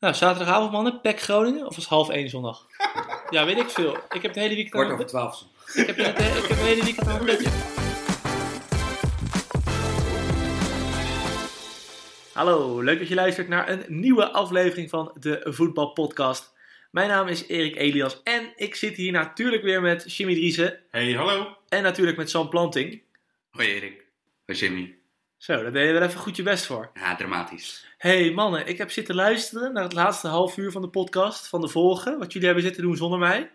Nou, zaterdagavond mannen, PEC Groningen of was het half één zondag? ja, weet ik veel. Ik heb het hele weekend... Kwart over twaalf. Ik heb, het, ik heb het hele weekend aan een petje. Hallo, leuk dat je luistert naar een nieuwe aflevering van de Voetbalpodcast. Mijn naam is Erik Elias en ik zit hier natuurlijk weer met Jimmy Driessen Hey, hallo. en natuurlijk met Sam Planting. Hoi Erik. Hoi Jimmy. Zo, daar deed je wel even goed je best voor. Ja, dramatisch. Hey mannen, ik heb zitten luisteren naar het laatste half uur van de podcast, van de vorige, wat jullie hebben zitten doen zonder mij.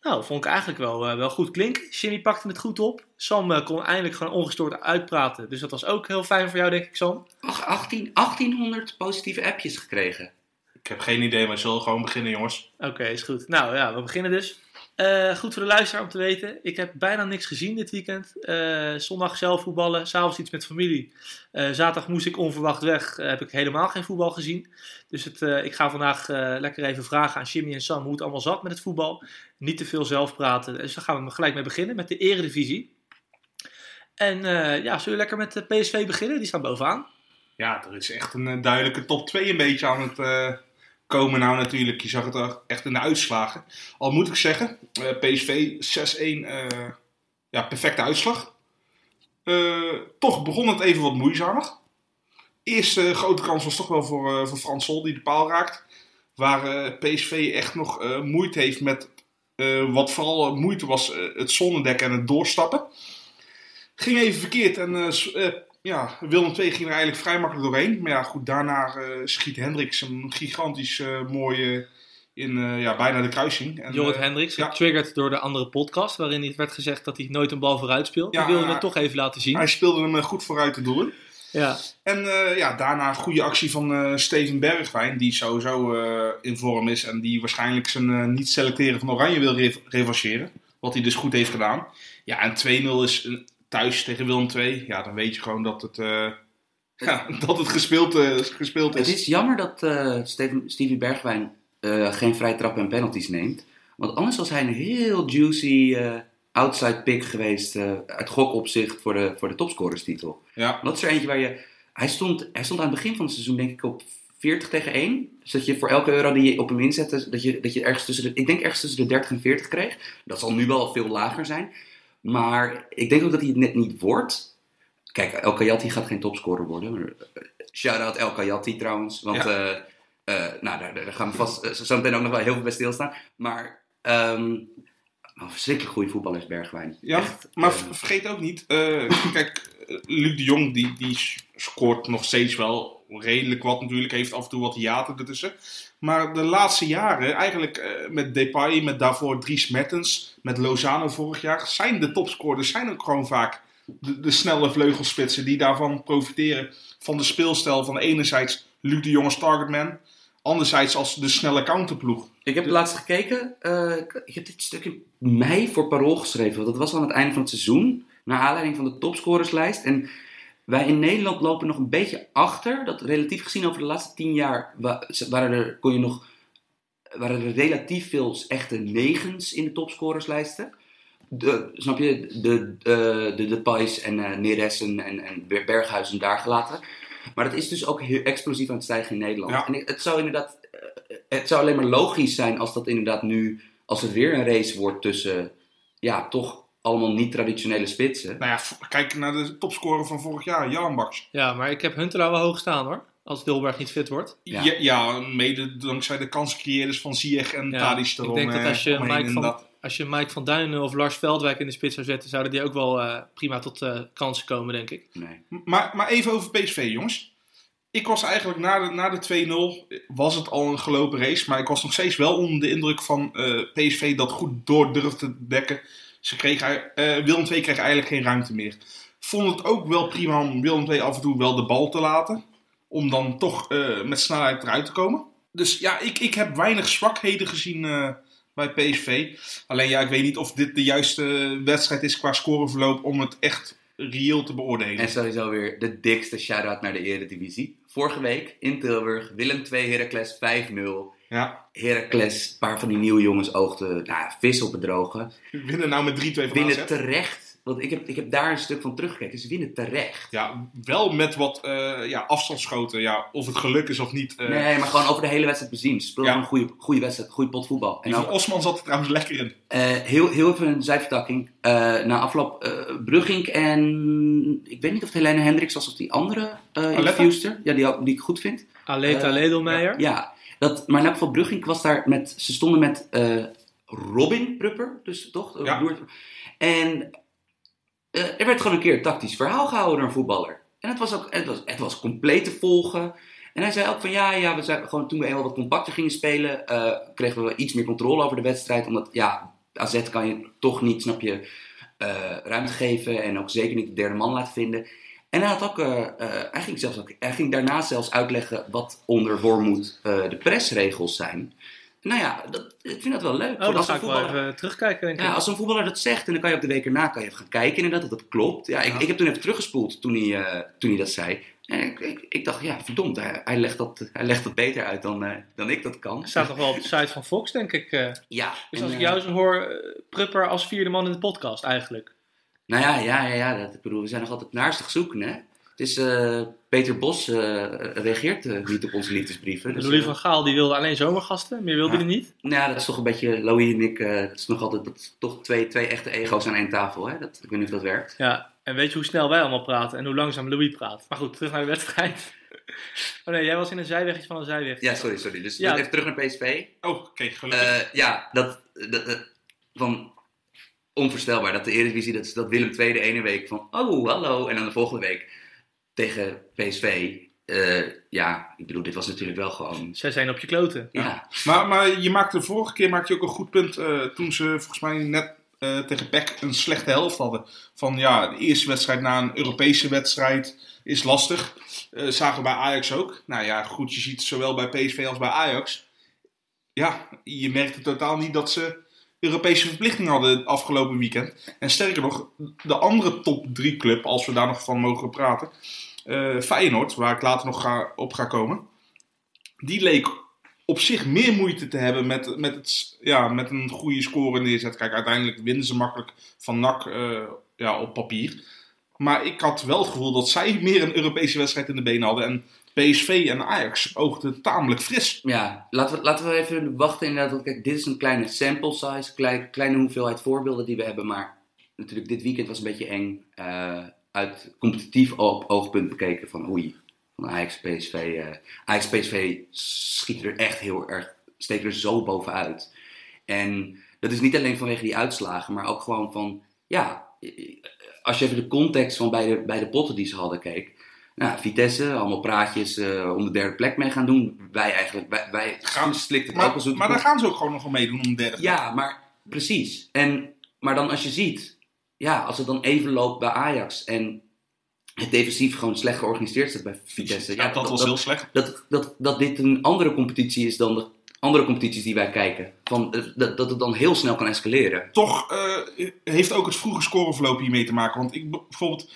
Nou, vond ik eigenlijk wel, eh, wel goed klinken. Jimmy pakte het goed op. Sam eh, kon eindelijk gewoon ongestoord uitpraten. Dus dat was ook heel fijn voor jou, denk ik, Sam. Ach, 18, 1800 positieve appjes gekregen. Ik heb geen idee, maar we zullen gewoon beginnen, jongens. Oké, is goed. Nou ja, we beginnen dus. Eh, goed voor de luisteraar om te weten. Ik heb bijna niks gezien dit weekend. Eh, zondag zelf voetballen, s'avonds iets met familie. Eh, zaterdag moest ik onverwacht weg. Heb ik helemaal geen voetbal gezien. Dus het, ik ga vandaag lekker even vragen aan Jimmy en Sam hoe het allemaal zat met het voetbal. Niet te veel zelf praten. Dus daar gaan we gelijk mee beginnen met de Eredivisie. En ja, zullen we lekker met de PSV beginnen? Die staan bovenaan. Ja, er is echt een duidelijke top 2 een beetje aan het komen nou natuurlijk. Je zag het echt in de uitslagen. Al moet ik zeggen, eh, PSV 6-1, eh, ja, perfecte uitslag. Eh, toch begon het even wat moeizamer. Eerste grote kans was toch wel voor, eh, voor Frans Sol die de paal raakt. Waar PSV echt nog moeite heeft met wat vooral moeite was het zonnedekken en het doorstappen. Ging even verkeerd en ja, Willem II ging er eigenlijk vrij makkelijk doorheen. Maar ja, goed, daarna eh, schiet Hendricks een gigantisch eh, mooie in eh, ja, bijna de kruising. En, Jorrit Hendricks, ja. getriggerd door de andere podcast, waarin het werd gezegd dat hij nooit een bal vooruit speelt. Ja, Die wilde het toch even laten zien. hij speelde hem goed vooruit te doelen. Ja, En ja, daarna een goede actie van Steven Bergwijn, die sowieso in vorm is en die waarschijnlijk zijn niet selecteren van Oranje wil re- revancheren. Wat hij dus goed heeft gedaan. Ja, en 2-0 is eh, thuis tegen Willem II. Ja, dan weet je gewoon dat het, eh, ja, dat het gespeeld, eh, gespeeld Het is. is jammer dat eh Steven, Stevie Bergwijn geen vrije trappen en penalties neemt. Want anders was hij een heel juicy outside pick geweest uit gokopzicht voor de, voor de topscorerstitel. Ja, Dat is er eentje waar je... Hij stond, hij stond aan het begin van het seizoen denk ik op 40 tegen 1. Dus dat je voor elke euro die je op hem inzette, dat je, dat je ergens tussen de... Ik denk ergens tussen de 30 en 40 kreeg. Dat zal nu wel veel lager zijn. Maar ik denk ook dat hij het net niet wordt. Kijk, El Kayati gaat geen topscorer worden. Eh, Shout-out El Kayati trouwens. Want eh, eh, nou, daar, daar gaan we vast eh, zo meteen ook nog wel heel veel bij stilstaan. Maar ehm, een verschrikkelijk goede voetballer is Bergwijn. ja Echt, maar eh, v- vergeet ook niet, kijk, Luc de Jong die, die scoort nog steeds wel redelijk wat natuurlijk, heeft af en toe wat hiaten ertussen. Maar de laatste jaren, eigenlijk eh, met Depay, met daarvoor Dries Mertens, met Lozano vorig jaar, zijn de topscorers zijn ook gewoon vaak de, de snelle vleugelspitsen die daarvan profiteren van de speelstijl van enerzijds Luc de Jong targetman, anderzijds als de snelle counterploeg. Ik heb laatst gekeken. eh, ik- ik heb dit stuk in mei voor Parool geschreven. Want dat was aan het einde van het seizoen. Naar aanleiding van de topscorerslijst. En wij in Nederland lopen nog een beetje achter. Dat relatief gezien over de laatste tien jaar wa- waren er, kon je nog, waren er relatief veel echte negens in de topscorerslijsten. De, snap je? De, de, de Depay's en eh Neres en, en, en Berghuizen daar gelaten. Maar dat is dus ook heel explosief aan het stijgen in Nederland. Ja. En het zou inderdaad eh, het zou alleen maar logisch zijn als dat inderdaad nu, als het weer een race wordt tussen, ja, toch allemaal niet-traditionele spitsen. Nou ja, kijk naar de topscorer van vorig jaar, Jan Baks. ja, maar ik heb Huntelaar wel hoog staan hoor. Als Dilberg niet fit wordt. Ja. Ja. Ja, mede dankzij de kanscreëerders van Ziyech en Ja, Tadic ik denk dat eh, als je Mike van, als je Mike van Duinen of Lars Veldwijk in de spits zou zetten, zouden die ook wel eh, prima tot eh, kansen komen, denk ik. Nee. Maar, maar even over PSV, jongens. Ik was eigenlijk na de, na de 2-0, was het al een gelopen race. Maar ik was nog steeds wel onder de indruk van eh, PSV dat goed door durfde te dekken. Ze kregen, eh Willem II kreeg eigenlijk geen ruimte meer. Vond het ook wel prima om Willem II af en toe wel de bal te laten. Om dan toch eh, met snelheid eruit te komen. Dus ja, ik, ik heb weinig zwakheden gezien eh, bij PSV. Alleen ja, ik weet niet of dit de juiste wedstrijd is qua scoreverloop om het echt reëel te beoordelen. En sowieso weer de dikste shout-out naar de Eredivisie. Vorige week in Tilburg, Willem 2 Heracles 5-0. Ja, Heracles, een paar van die nieuwe jongens oogden, nou ja, vis op het droge. winnen nou met 3-2 van Winnen AZ. terecht Want ik heb, ik heb daar een stuk van teruggekeken. Ze winnen terecht. Ja, wel met wat eh, ja, afstandsschoten. Ja, of het geluk is of niet. eh. Nee, maar gewoon over de hele wedstrijd bezien. Ze speelden Ja. een goede, goede wedstrijd, goede pot voetbal. En Die van ook, Osman zat er trouwens lekker in. eh, heel, heel even een zijvertakking. Eh, na afloop, Brugging en... Ik weet niet of het Helene Hendricks was of die andere eh interviewster. Ja, die, die ik goed vind. Aleta Ledelmeijer. Ja, dat, maar in elk geval Brugging was daar met... Ze stonden met eh, Robin Prupper, dus toch? Ja. En eh, er werd gewoon een keer een tactisch verhaal gehouden door een voetballer. En het was ook het was, het was compleet te volgen. En hij zei ook van ja, ja we zijn gewoon toen we eenmaal wat compacter gingen spelen, eh, kregen we iets meer controle over de wedstrijd. Omdat ja, AZ kan je toch niet, snap je, ruimte geven en ook zeker niet de derde man laten vinden. En hij, had ook, eh, eh, hij, ging zelfs ook, hij ging daarna zelfs uitleggen wat onder Wormoed eh de persregels zijn. Nou ja, dat, ik vind dat wel leuk. Oh, als een ik wel voetballer- even terugkijken, denk ik. ja, als een voetballer dat zegt, en dan kan je op de week erna kan je even gaan kijken inderdaad dat dat klopt. Ja, ik, Ja. ik heb toen even teruggespoeld toen hij, toen hij dat zei. En ik, ik, ik dacht, ja, verdomd, hij, hij, legt dat, hij legt dat beter uit dan, dan ik dat kan. Het staat nog wel op de site van Fox, denk ik. Ja. Dus en, als ik jou zo hoor, Prupper als vierde man in de podcast eigenlijk. Nou ja, ja, ja, ja dat, ik bedoel, we zijn nog altijd naastig zoeken, hè. Het is, eh, Peter Bos eh, reageert eh, niet op onze liefdesbrieven. Dus, Louis van Gaal die wilde alleen zomergasten, meer wilde Ja. hij niet. Nou ja, dat is toch een beetje, Louis en ik, eh, dat is nog altijd dat, is toch twee, twee echte ego's aan één tafel, hè. Dat, ik weet niet of dat werkt. Ja, en weet je hoe snel wij allemaal praten en hoe langzaam Louis praat. Maar goed, terug naar de wedstrijd. Oh nee, jij was in een zijwegje van een zijweg. Ja, sorry, sorry. Dus Ja. even terug naar PSV. Oh, oké, gelukkig. Eh, ja, dat, dat, dat- van onvoorstelbaar dat de Eredivisie, dat, dat Willem II de ene week van, oh, hallo, en dan de volgende week tegen PSV. eh, ja, ik bedoel, dit was natuurlijk wel gewoon, 6-1 op je kloten. ja, Maar, maar je maakte de vorige keer maakte je ook een goed punt eh, toen ze volgens mij net eh, tegen PEC een slechte helft hadden. Van ja, de eerste wedstrijd na een Europese wedstrijd is lastig. Eh, zagen we bij Ajax ook. Nou ja, goed, je ziet zowel bij PSV als bij Ajax. Ja, je merkte totaal niet dat ze Europese verplichtingen hadden afgelopen weekend. En sterker nog, de andere top 3 club, als we daar nog van mogen praten, eh, Feyenoord, waar ik later nog ga, op ga komen, die leek op zich meer moeite te hebben met, met, ja, met een goede score neerzet. Kijk, uiteindelijk winnen ze makkelijk van NAC eh, ja, op papier. Maar ik had wel het gevoel dat zij meer een Europese wedstrijd in de benen hadden. En PSV en Ajax oogden tamelijk fris. ja laten, we, laten we even wachten inderdaad. Kijk, dit is een kleine sample size, klein, kleine hoeveelheid voorbeelden die we hebben. Maar natuurlijk, dit weekend was een beetje eng eh, uit competitief oogpunt bekeken van oei. Van Ajax PSV. eh Ajax PSV schiet er echt heel erg, steekt er zo bovenuit. En dat is niet alleen vanwege die uitslagen, maar ook gewoon van, ja, als je even de context van beide, beide potten die ze hadden keek. Nou, Vitesse, allemaal praatjes eh, om de derde plek mee gaan doen. Wij eigenlijk, wij, wij Gaan- slikten het ook Maar, daar gaan ze ook gewoon nog wel meedoen om de derde. Ja, maar precies. En, maar dan als je ziet, ja, als het dan even loopt bij Ajax en het defensief gewoon slecht georganiseerd staat bij Vitesse. Ja, dat was heel slecht. dat, dat, dat dit een andere competitie is dan de andere competities die wij kijken. Van, eh, dat, dat het dan heel snel kan escaleren. Toch eh, heeft ook het vroege scoreverloop hiermee te maken. Want ik bijvoorbeeld,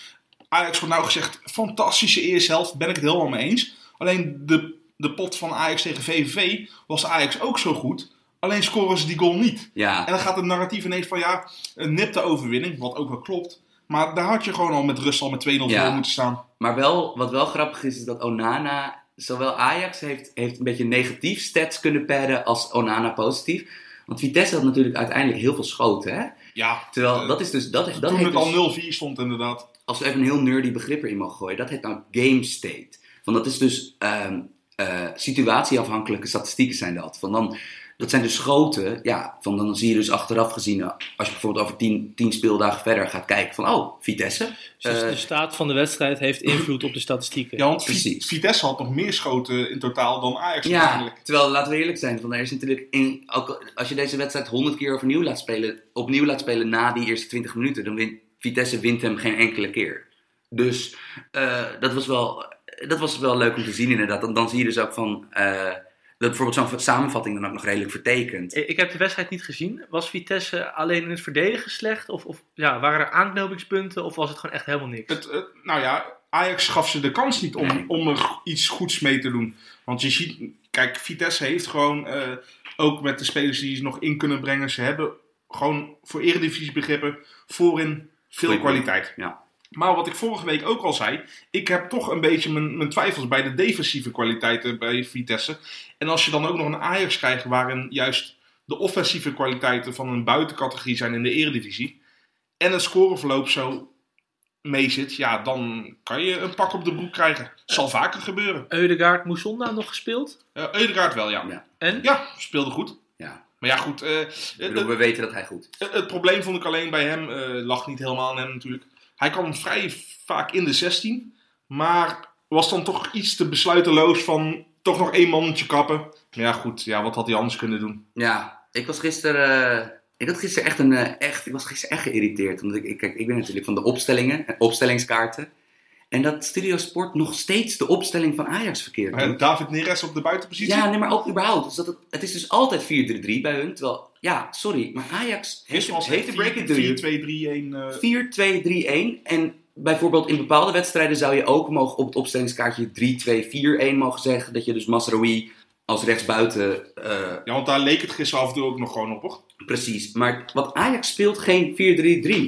Ajax wordt nou gezegd, fantastische eerste helft, ben ik het helemaal mee eens. Alleen de, de pot van Ajax tegen VVV was Ajax ook zo goed. Alleen scoren ze die goal niet. Ja, En dan gaat het narratief ineens van ja, een nipte overwinning, wat ook wel klopt. Maar daar had je gewoon al met rust al met 2-0 Ja. voor moeten staan. maar wel, wat wel grappig is, is dat Onana, zowel Ajax heeft, heeft een beetje negatief stats kunnen padden als Onana positief. Want Vitesse had natuurlijk uiteindelijk heel veel schoten, hè? Ja, Terwijl eh, dat is dus, dat, dat toen het dus- al 0-4 stond inderdaad. Als we even een heel nerdy begrip erin mogen gooien, dat heet nou game state. Van dat is dus ehm, eh, situatieafhankelijke statistieken zijn dat. Van dan, dat zijn dus schoten, ja, van dan zie je dus achteraf gezien, eh, als je bijvoorbeeld over tien, tien speeldagen verder gaat kijken van, oh, Vitesse. Dus Eh, de staat van de wedstrijd heeft invloed op de statistieken. Ja, want Precies. Vitesse had nog meer schoten in totaal dan Ajax ja, eigenlijk. terwijl laten we eerlijk zijn, van er is natuurlijk in, ook als je deze wedstrijd honderd keer overnieuw laat spelen, opnieuw laat spelen na die eerste 20 minuten, dan wint Vitesse wint hem geen enkele keer. Dus eh, dat, was wel, dat was wel leuk om te zien inderdaad. Dan, dan zie je dus ook van, eh, dat bijvoorbeeld zo'n samenvatting dan ook nog redelijk vertekent. Ik ik heb de wedstrijd niet gezien. Was Vitesse alleen in het verdedigen slecht? Of, of ja, waren er aanknopingspunten? Of was het gewoon echt helemaal niks? Het, nou ja, Ajax gaf ze de kans niet om, Nee. om er iets goeds mee te doen. Want je ziet, kijk, Vitesse heeft gewoon, eh, ook met de spelers die ze nog in kunnen brengen, ze hebben gewoon voor eredivisiebegrippen voorin Veel Goeie kwaliteit. Ja. Maar wat ik vorige week ook al zei, ik heb toch een beetje mijn, mijn twijfels bij de defensieve kwaliteiten bij Vitesse. En als je dan ook nog een Ajax krijgt waarin juist de offensieve kwaliteiten van een buitencategorie zijn in de eredivisie. En het scoreverloop zo mee zit, ja, dan kan je een pak op de broek krijgen. Zal vaker gebeuren. Eudegaard, Mousonda nog gespeeld. Uh, Eudegaard wel, ja. Ja. En? Ja, speelde goed. Ja. Maar ja, goed. eh, bedoel, we weten dat hij goed is. het, probleem vond ik alleen bij hem, eh, lag niet helemaal aan hem natuurlijk. Hij kwam vrij vaak in de 16, maar was dan toch iets te besluiteloos van toch nog één mannetje kappen. Maar ja, goed, ja, wat had hij anders kunnen doen? Ja, ik was gisteren. eh, ik had gisteren echt een. echt, ik was gisteren echt geïrriteerd. Omdat ik, ik, kijk, ik ben natuurlijk van de opstellingen, en opstellingskaarten. En dat Studio Sport nog steeds de opstelling van Ajax verkeerd doet. David Neres op de buitenpositie? Ja, nee, maar ook überhaupt. Dus dat het, het is dus altijd 4-3-3 bij hun. Terwijl, ja, sorry, maar Ajax heeft, heeft de break it to you. 4-2-3-1. eh 4-2-3-1. En bijvoorbeeld in bepaalde wedstrijden zou je ook mogen op het opstellingskaartje 3-2-4-1 mogen zeggen. Dat je dus Masraoui als rechtsbuiten eh, ja, want daar leek het gisteren af en toe ook nog gewoon op, hoor. Precies, maar wat Ajax speelt geen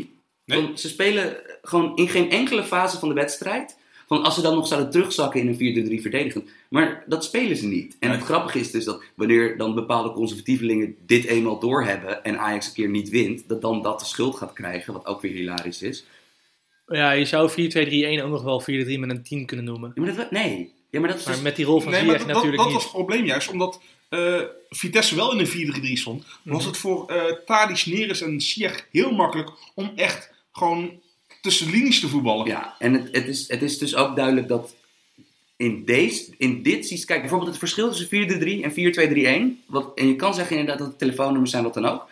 4-3-3. Nee. Want Ze spelen gewoon in geen enkele fase van de wedstrijd. Van als ze dan nog zouden terugzakken in een 4-3-3 verdedigen. Maar dat spelen ze niet. En Nee. het grappige is dus dat wanneer dan bepaalde conservatievelingen dit eenmaal doorhebben. en Ajax een keer niet wint, dat dan dat de schuld gaat krijgen. Wat ook weer hilarisch is. Ja, je zou 4-2-3-1 ook nog wel 4-3 met een 10 kunnen noemen. Ja, maar dat, nee. Ja, maar dat is Maar dus- met die rol van Nee, maar Ziyech dat, dat, natuurlijk dat was niet. het probleem juist, omdat eh, Vitesse wel in een 4-3-3 stond. Was Mhm. het voor eh Tadic, Neres en Ziyech heel makkelijk om echt gewoon tussen linies te voetballen. Ja, en het, het, is, het is dus ook duidelijk dat in, deze, in dit systeem... Kijk, bijvoorbeeld het verschil tussen 4-3-3 en 4-2-3-1. Wat, en je kan zeggen inderdaad dat het telefoonnummers zijn, wat dan ook.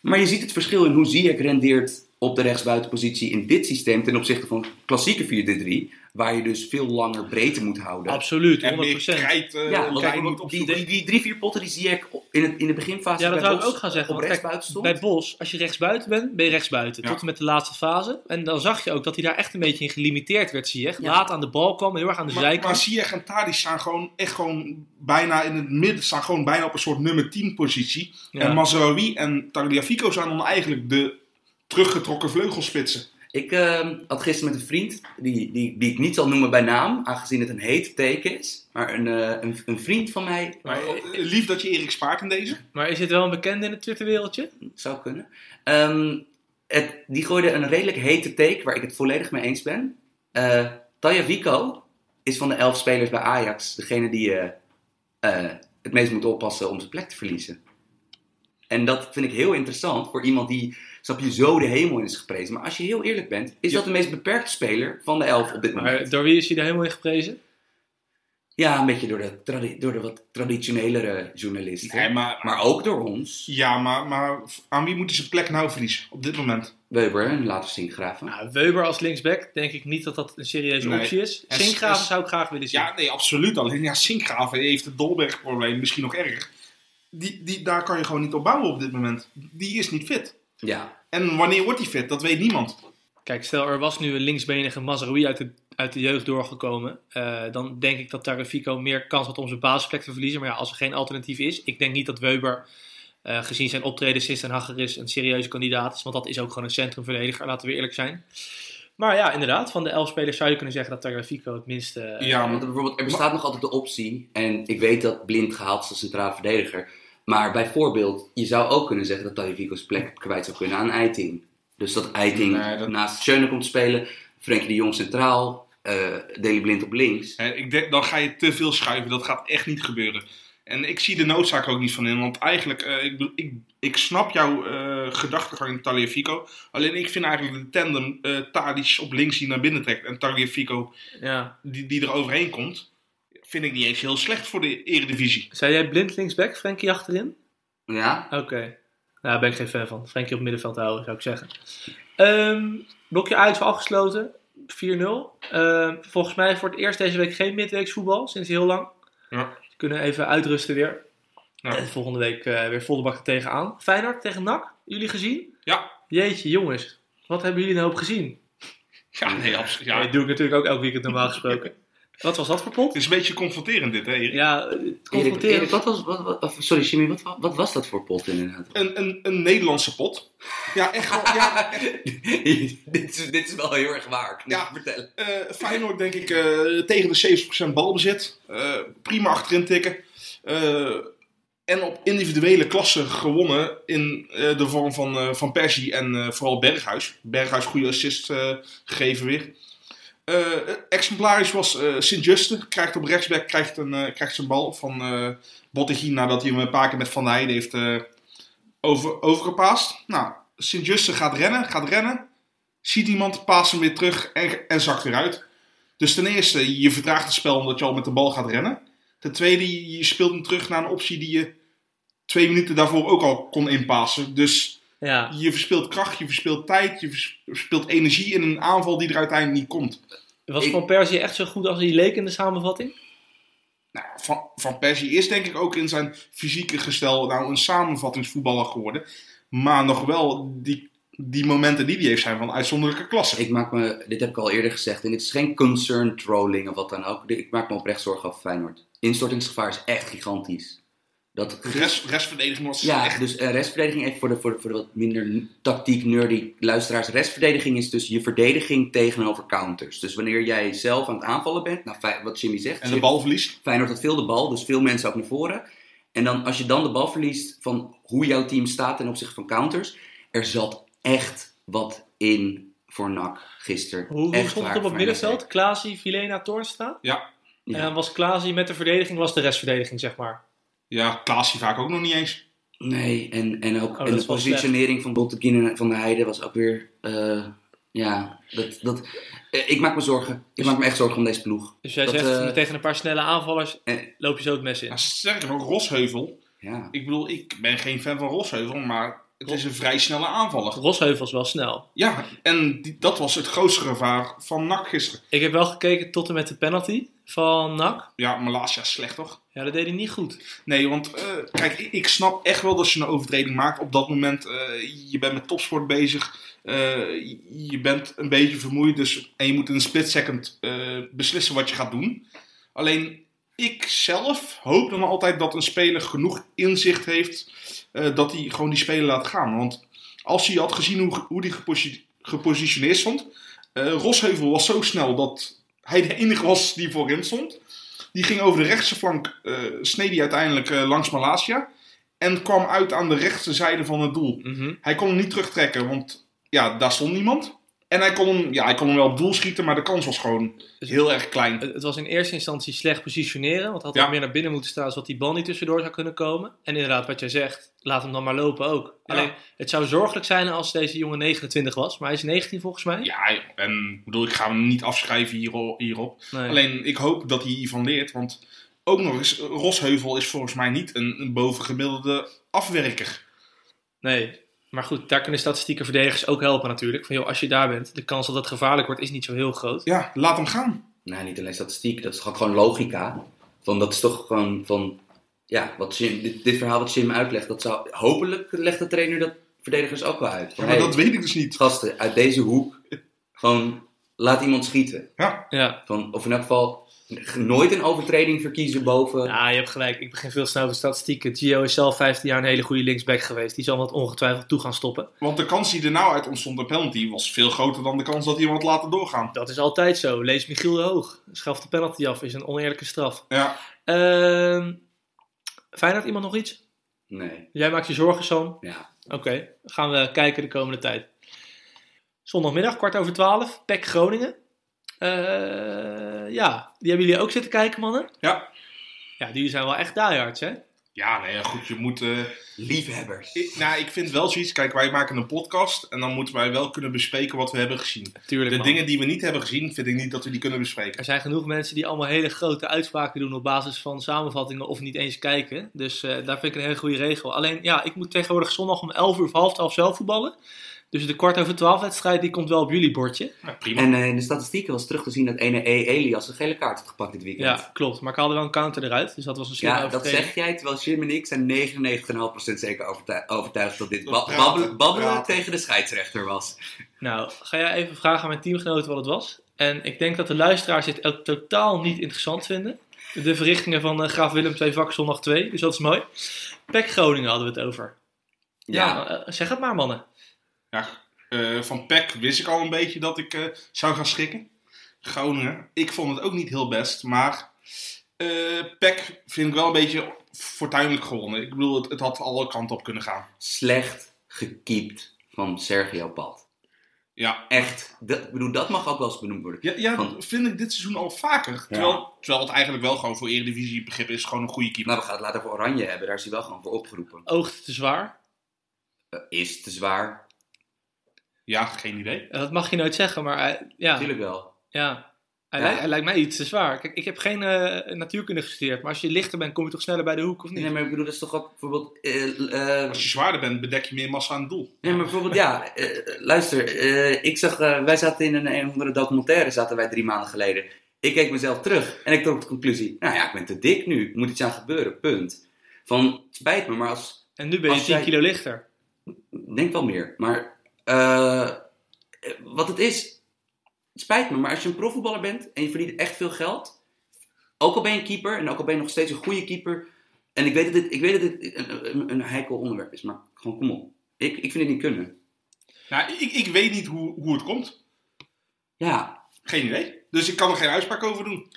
Maar je ziet het verschil in hoe Ziyech rendeert op de rechtsbuitenpositie in dit systeem... ten opzichte van klassieke 4-3-3. Waar je dus veel langer breedte moet houden. Absoluut, 100%. En meer krijt, eh, Ja, want die, die, die drie, vier potten die Ziyech op- in, het, in de beginfase Ja, dat bij zou ik Bos ook gaan zeggen. op Want kijk, rechtsbuiten stond. bij Bos, als je rechtsbuiten bent, ben je rechtsbuiten. Ja. Tot en met de laatste fase. En dan zag je ook dat hij daar echt een beetje in gelimiteerd werd, zie je. Ja. Laat aan de bal kwam, heel erg aan de Maar, maar zijkant. Ziyech en Tadic staan gewoon echt gewoon bijna in het midden, staan gewoon bijna op een soort nummer 10 positie. Ja. En Mazraoui en Tagliafico zijn dan eigenlijk de teruggetrokken vleugelspitsen. Ik ehm, had gisteren met een vriend, die, die, die ik niet zal noemen bij naam, aangezien het een heet teken is. Maar een, eh, een, een vriend van mij Maar, Maar, eh, lief dat je Erik spaart in deze. maar is dit wel een bekende in het Twitterwereldje? zou kunnen. Ehm, het, die gooide een redelijk hete take waar ik het volledig mee eens ben. Eh Taya Vico is van de elf spelers bij Ajax degene die eh, eh, het meest moet oppassen om zijn plek te verliezen. En dat vind ik heel interessant voor iemand die, snap je, zo de hemel in is geprezen. Maar als je heel eerlijk bent, is Ja. dat de meest beperkte speler van de elf op dit moment. Maar door wie is hij er helemaal in geprezen? Ja, een beetje door de, tradi- door de wat traditionelere journalisten. Nee, maar, Maar ook door ons. ja, maar, maar aan wie moet hij zijn plek nou verliezen op dit moment? Weber en laten we Sinkgraven. Nou, Weber als linksback, denk ik niet dat dat een serieuze Nee. optie is. En- Sinkgraven en- zou ik graag willen zien. Ja, nee, absoluut. Alleen ja, Sinkgraven heeft het Dolberg-probleem misschien nog erger. Die, die, daar kan je gewoon niet op bouwen op dit moment. Die is niet fit. Ja, En wanneer wordt hij fit? Dat weet niemand. Kijk, stel er was nu een linksbenige Mazraoui uit de, uit de jeugd doorgekomen. eh, dan denk ik dat Tagliafico meer kans had om zijn basisplek te verliezen. Maar ja, als er geen alternatief is. Ik denk niet dat Weber, eh, gezien zijn optreden sinds Den Hager is, een serieuze kandidaat is. Want dat is ook gewoon een centrumverdediger, laten we eerlijk zijn. Maar ja, inderdaad, van de elf spelers zou je kunnen zeggen dat Tagliafico het minste... Ja, want er, bijvoorbeeld, er bestaat nog altijd de optie, en ik weet dat Blind gehaald is als centraal verdediger. Maar bijvoorbeeld, je zou ook kunnen zeggen dat Tagliafico's plek kwijt zou kunnen aan Eiting. Dus dat Eiting Nee, dat- naast Schöne komt spelen, Frenkie de Jong centraal, eh Deli Blind op links. Hè, ik denk, dan ga je te veel schuiven. Dat gaat echt niet gebeuren. En ik zie de noodzaak ook niet van in. Want eigenlijk, eh, ik, ik, ik snap jouw eh gedachtegang in Tagliafico. Alleen ik vind eigenlijk de tandem eh Tadic op links die naar binnen trekt. En Tagliafico ja. die, die er overheen komt. Vind ik niet eens heel slecht voor de eredivisie. Zei jij blind linksback, Frenkie achterin? Ja, Oké. Nou, daar ben ik geen fan van. Frenkie op middenveld houden, zou ik zeggen. Ehm blokje uit is afgesloten. 4-0. Ehm, volgens mij voor het eerst deze week geen midweeksvoetbal, sinds heel lang. Ja. We kunnen even uitrusten weer. Ja. En volgende week eh, weer volle bak tegenaan. Feyenoord tegen NAC, jullie gezien? Ja. Jeetje, jongens. Wat hebben jullie nou op gezien? Ja, nee, absoluut. Ja. Ja. dat doe ik natuurlijk ook elk weekend normaal gesproken. Wat was dat voor pot? Het is een beetje confronterend dit, hè Erik? Ja, het Erik, confronteren. Erik, wat was, wat, sorry Jimmy, wat, wa- wat was dat voor pot inderdaad? Een, een, een Nederlandse pot. Ja, echt wel. Ja, dit, is, dit is wel heel erg waar, Ja. vertellen. Eh, Feyenoord denk ik eh, tegen de 70% balbezit. Eh, prima achterin tikken. Eh, en op individuele klassen gewonnen in eh, de vorm van, eh, van Persie en eh, vooral Berghuis. Berghuis goede assist eh, gegeven weer. Eh, exemplarisch was eh Sint-Juste. Krijgt op rechtsback krijgt een, eh, krijgt zijn bal van Bottegien nadat hij hem een paar keer met Van Heijden heeft over, overgepaast. Nou, Sint-Juste gaat rennen, gaat rennen. Ziet iemand, paast hem weer terug en, en zakt weer uit. Dus ten eerste, je vertraagt het spel omdat je al met de bal gaat rennen. Ten tweede, je speelt hem terug naar een optie die je twee minuten daarvoor ook al kon inpassen. Dus Ja, je verspeelt kracht, je verspeelt tijd, je vers- verspilt energie in een aanval die er uiteindelijk niet komt. was Ik- Van Persie echt zo goed als hij leek in de samenvatting? Nou, van, van Persie is denk ik ook in zijn fysieke gestel nou een samenvattingsvoetballer geworden. Maar nog wel die, die momenten die hij heeft zijn van uitzonderlijke klasse. Ik maak me, dit heb ik al eerder gezegd, en dit is geen concern trolling of wat dan ook. Ik maak me oprecht zorgen over Feyenoord. Instortingsgevaar is echt gigantisch. Dat, rest, restverdediging was ja, echt... dus eh, restverdediging, even voor de, voor, de, voor de wat minder tactiek nerdy luisteraars. Restverdediging is dus je verdediging tegenover counters. Dus wanneer jij zelf aan het aanvallen bent, nou, wat Jimmy zegt. En de bal verliest. Feyenoord had veel de bal, dus veel mensen ook naar voren. En dan als je dan de bal verliest van hoe jouw team staat ten opzichte van counters. Er zat echt wat in voor NAC gisteren. Hoe, hoe Echt stond het op het middenveld? Klaasie, Vilena, Toornstra? Ja, Ja. En was Klaasie met de verdediging, was de restverdediging, zeg maar. Ja Klaas vaak ook nog niet eens. Nee, en, en ook Oh, en de positionering van Botteguin en Van der Heijden was ook weer... eh, ja, dat, dat, eh, ik maak me zorgen. Ik maak me echt zorgen om deze ploeg. Dus jij Dat, zegt, eh, tegen een paar snelle aanvallers eh, loop je zo het mes in. Ja, sterker nog, Rosheuvel. Ja. Ik bedoel, ik ben geen fan van Rosheuvel, maar het is een vrij snelle aanvaller. Rosheuvel is wel snel. Ja, en die, dat was het grootste gevaar van NAC gisteren. Ik heb wel gekeken tot en met de penalty van NAC. Ja, Malasia is slecht toch? Ja, dat deed hij niet goed. Nee, want eh, kijk, ik, snap echt wel dat je een overtreding maakt. Op dat moment, eh, je bent met topsport bezig. eh, je bent een beetje vermoeid. Dus, en je moet in een split second beslissen wat je gaat doen. Alleen, ik zelf hoop dan altijd dat een speler genoeg inzicht heeft. dat hij gewoon die speler laat gaan. Want als hij had gezien hoe, hoe die geposi- gepositioneerd stond. Rosheuvel was zo snel dat hij de enige was die voorin stond. Die ging over de rechtse flank, eh sneed hij uiteindelijk eh, langs Malasia. En kwam uit aan de rechterzijde van het doel. Mhm. Hij kon hem niet terugtrekken, want ja, daar stond niemand. En hij kon, hem, ja, hij kon hem wel op doel schieten, maar de kans was gewoon heel erg klein. Het, was in eerste instantie slecht positioneren. Want had Ja. hij meer naar binnen moeten staan, zodat die bal niet tussendoor zou kunnen komen. En inderdaad, wat jij zegt, laat hem dan maar lopen ook. Ja. Alleen, het zou zorgelijk zijn als deze jongen 29 was. Maar hij is 19 volgens mij. Ja, en bedoel, ik ga hem niet afschrijven hiero- hierop. Nee. Alleen, ik hoop dat hij hiervan leert, want ook nog eens, Rosheuvel is volgens mij niet een, een bovengemiddelde afwerker. nee. Maar goed, daar kunnen statistieke verdedigers ook helpen natuurlijk. Van joh, als je daar bent, de kans dat het gevaarlijk wordt is niet zo heel groot. Ja, laat hem gaan. Nou, niet alleen statistiek, dat is gewoon, gewoon logica. Van, dat is toch gewoon van, ja, wat Jim, dit, dit verhaal wat Jim uitlegt, dat zou, hopelijk legt de trainer dat verdedigers ook wel uit. Ja, maar hey, dat weet ik dus niet. gasten, uit deze hoek, gewoon, laat iemand schieten. Ja, Ja. Van, of in elk geval, nooit een overtreding verkiezen boven. ja, je hebt gelijk. Ik begin veel snel over statistieken. Gio is zelf 15 jaar een hele goede linksback geweest. Die zal dat ongetwijfeld toe gaan stoppen. want de kans die er nou uit ontstond, de penalty, was veel groter dan de kans dat had laten doorgaan. Dat is altijd zo. Lees Michiel de Hoog. Schaf de penalty af. Is een oneerlijke straf. Ja, Ehm Feyenoord, iemand nog iets? Nee, Jij maakt je zorgen, Sam. ja. Oké, gaan we kijken de komende tijd. Zondagmiddag, kwart over twaalf, PEC Groningen. Eh, ja, die hebben jullie ook zitten kijken, mannen? ja. Ja, die zijn wel echt diehards, hè? Ja, nee, ja, goed, je moet... eh, Liefhebbers. ik, nou, ik vind wel zoiets... Kijk, wij maken een podcast en dan moeten wij wel kunnen bespreken wat we hebben gezien. Tuurlijk, De man. dingen die we niet hebben gezien, vind ik niet dat we die kunnen bespreken. Er zijn genoeg mensen die allemaal hele grote uitspraken doen op basis van samenvattingen of niet eens kijken. Dus eh, daar vind ik een hele goede regel. Alleen, ja, ik moet tegenwoordig zondag om 11 uur of half 12 zelf voetballen. Dus de kwart over 12 wedstrijd, die komt wel op jullie bordje. Ja, prima. En eh, in de statistieken was terug te zien dat ene E. Elias een gele kaart had gepakt dit weekend. Ja, klopt. Maar ik haalde wel een counter eruit, dus dat was een slimme Ja, dat zeg jij, terwijl Jim en ik zijn 99,5% zeker overtuigd, overtuigd dat dit ba- babbelen, tegen de scheidsrechter was. Nou, ga jij even vragen aan mijn teamgenoten wat het was? En ik denk dat de luisteraars dit ook totaal niet interessant vinden. De verrichtingen van eh, Graaf Willem II vak zondag 2. Dus dat is mooi. Pek Groningen hadden we het over. Ja, eh, zeg het maar mannen. Ja, eh, van PEC wist ik al een beetje dat ik eh, zou gaan schrikken. Groningen, ik vond het ook niet heel best. Maar eh PEC vind ik wel een beetje fortuinlijk gewonnen. Ik bedoel, het, het had alle kanten op kunnen gaan. Slecht gekiept van Sergio Pad. Ja, Echt. Dat, ik bedoel, dat mag ook wel eens benoemd worden. ja, ja Van- vind ik dit seizoen al vaker. Terwijl, terwijl het eigenlijk wel gewoon voor Eredivisie begrip is. Gewoon een goede keeper. Maar we gaan het later voor Oranje hebben. Daar is hij wel gewoon voor opgeroepen. Oogt te zwaar. Is te zwaar. Ja, geen idee. Eh, Dat mag je nooit zeggen, maar hij- ja. Natuurlijk wel. ja. Hij, Ja. lijkt, hij lijkt mij iets te zwaar. Kijk, ik heb geen eh, natuurkunde gestudeerd, maar als je lichter bent, kom je toch sneller bij de hoek, of niet? Nee, maar ik bedoel, dat is toch ook bijvoorbeeld... eh, eh, Als je zwaarder bent, bedek je meer massa aan het doel. Nee, maar bijvoorbeeld, ja, eh, luister, eh, ik zag, eh, wij zaten in een, een of andere documentaire, zaten wij drie maanden geleden. Ik keek mezelf terug en ik trok de conclusie, nou ja, ik ben te dik nu, er moet iets aan gebeuren, punt. Van, het spijt me, maar als, En nu ben je Als 10 jij- kilo lichter. denk wel meer, maar eh, wat het is, het spijt me, maar als je een profvoetballer bent en je verdient echt veel geld, ook al ben je een keeper en ook al ben je nog steeds een goede keeper, en ik weet dat dit, ik weet dat dit een, een, een heikel onderwerp is, maar gewoon kom op. Ik, ik vind het niet kunnen. Nou, ik, ik weet niet hoe, hoe het komt. Ja, Geen idee. Dus ik kan er geen uitspraak over doen.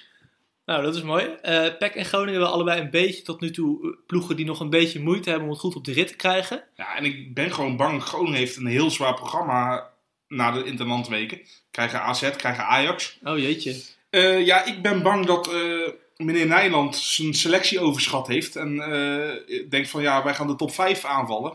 Nou, dat is mooi. Eh PEC en Groningen hebben allebei een beetje tot nu toe eh, ploegen die nog een beetje moeite hebben om het goed op de rit te krijgen. Ja, en ik ben gewoon bang. Groningen heeft een heel zwaar programma na de interlandweken. Krijgen AZ, krijgen Ajax. Oh jeetje. Eh, ja, ik ben bang dat eh, meneer Nijland zijn selectie overschat heeft. En eh, denkt van ja, wij gaan de top 5 aanvallen.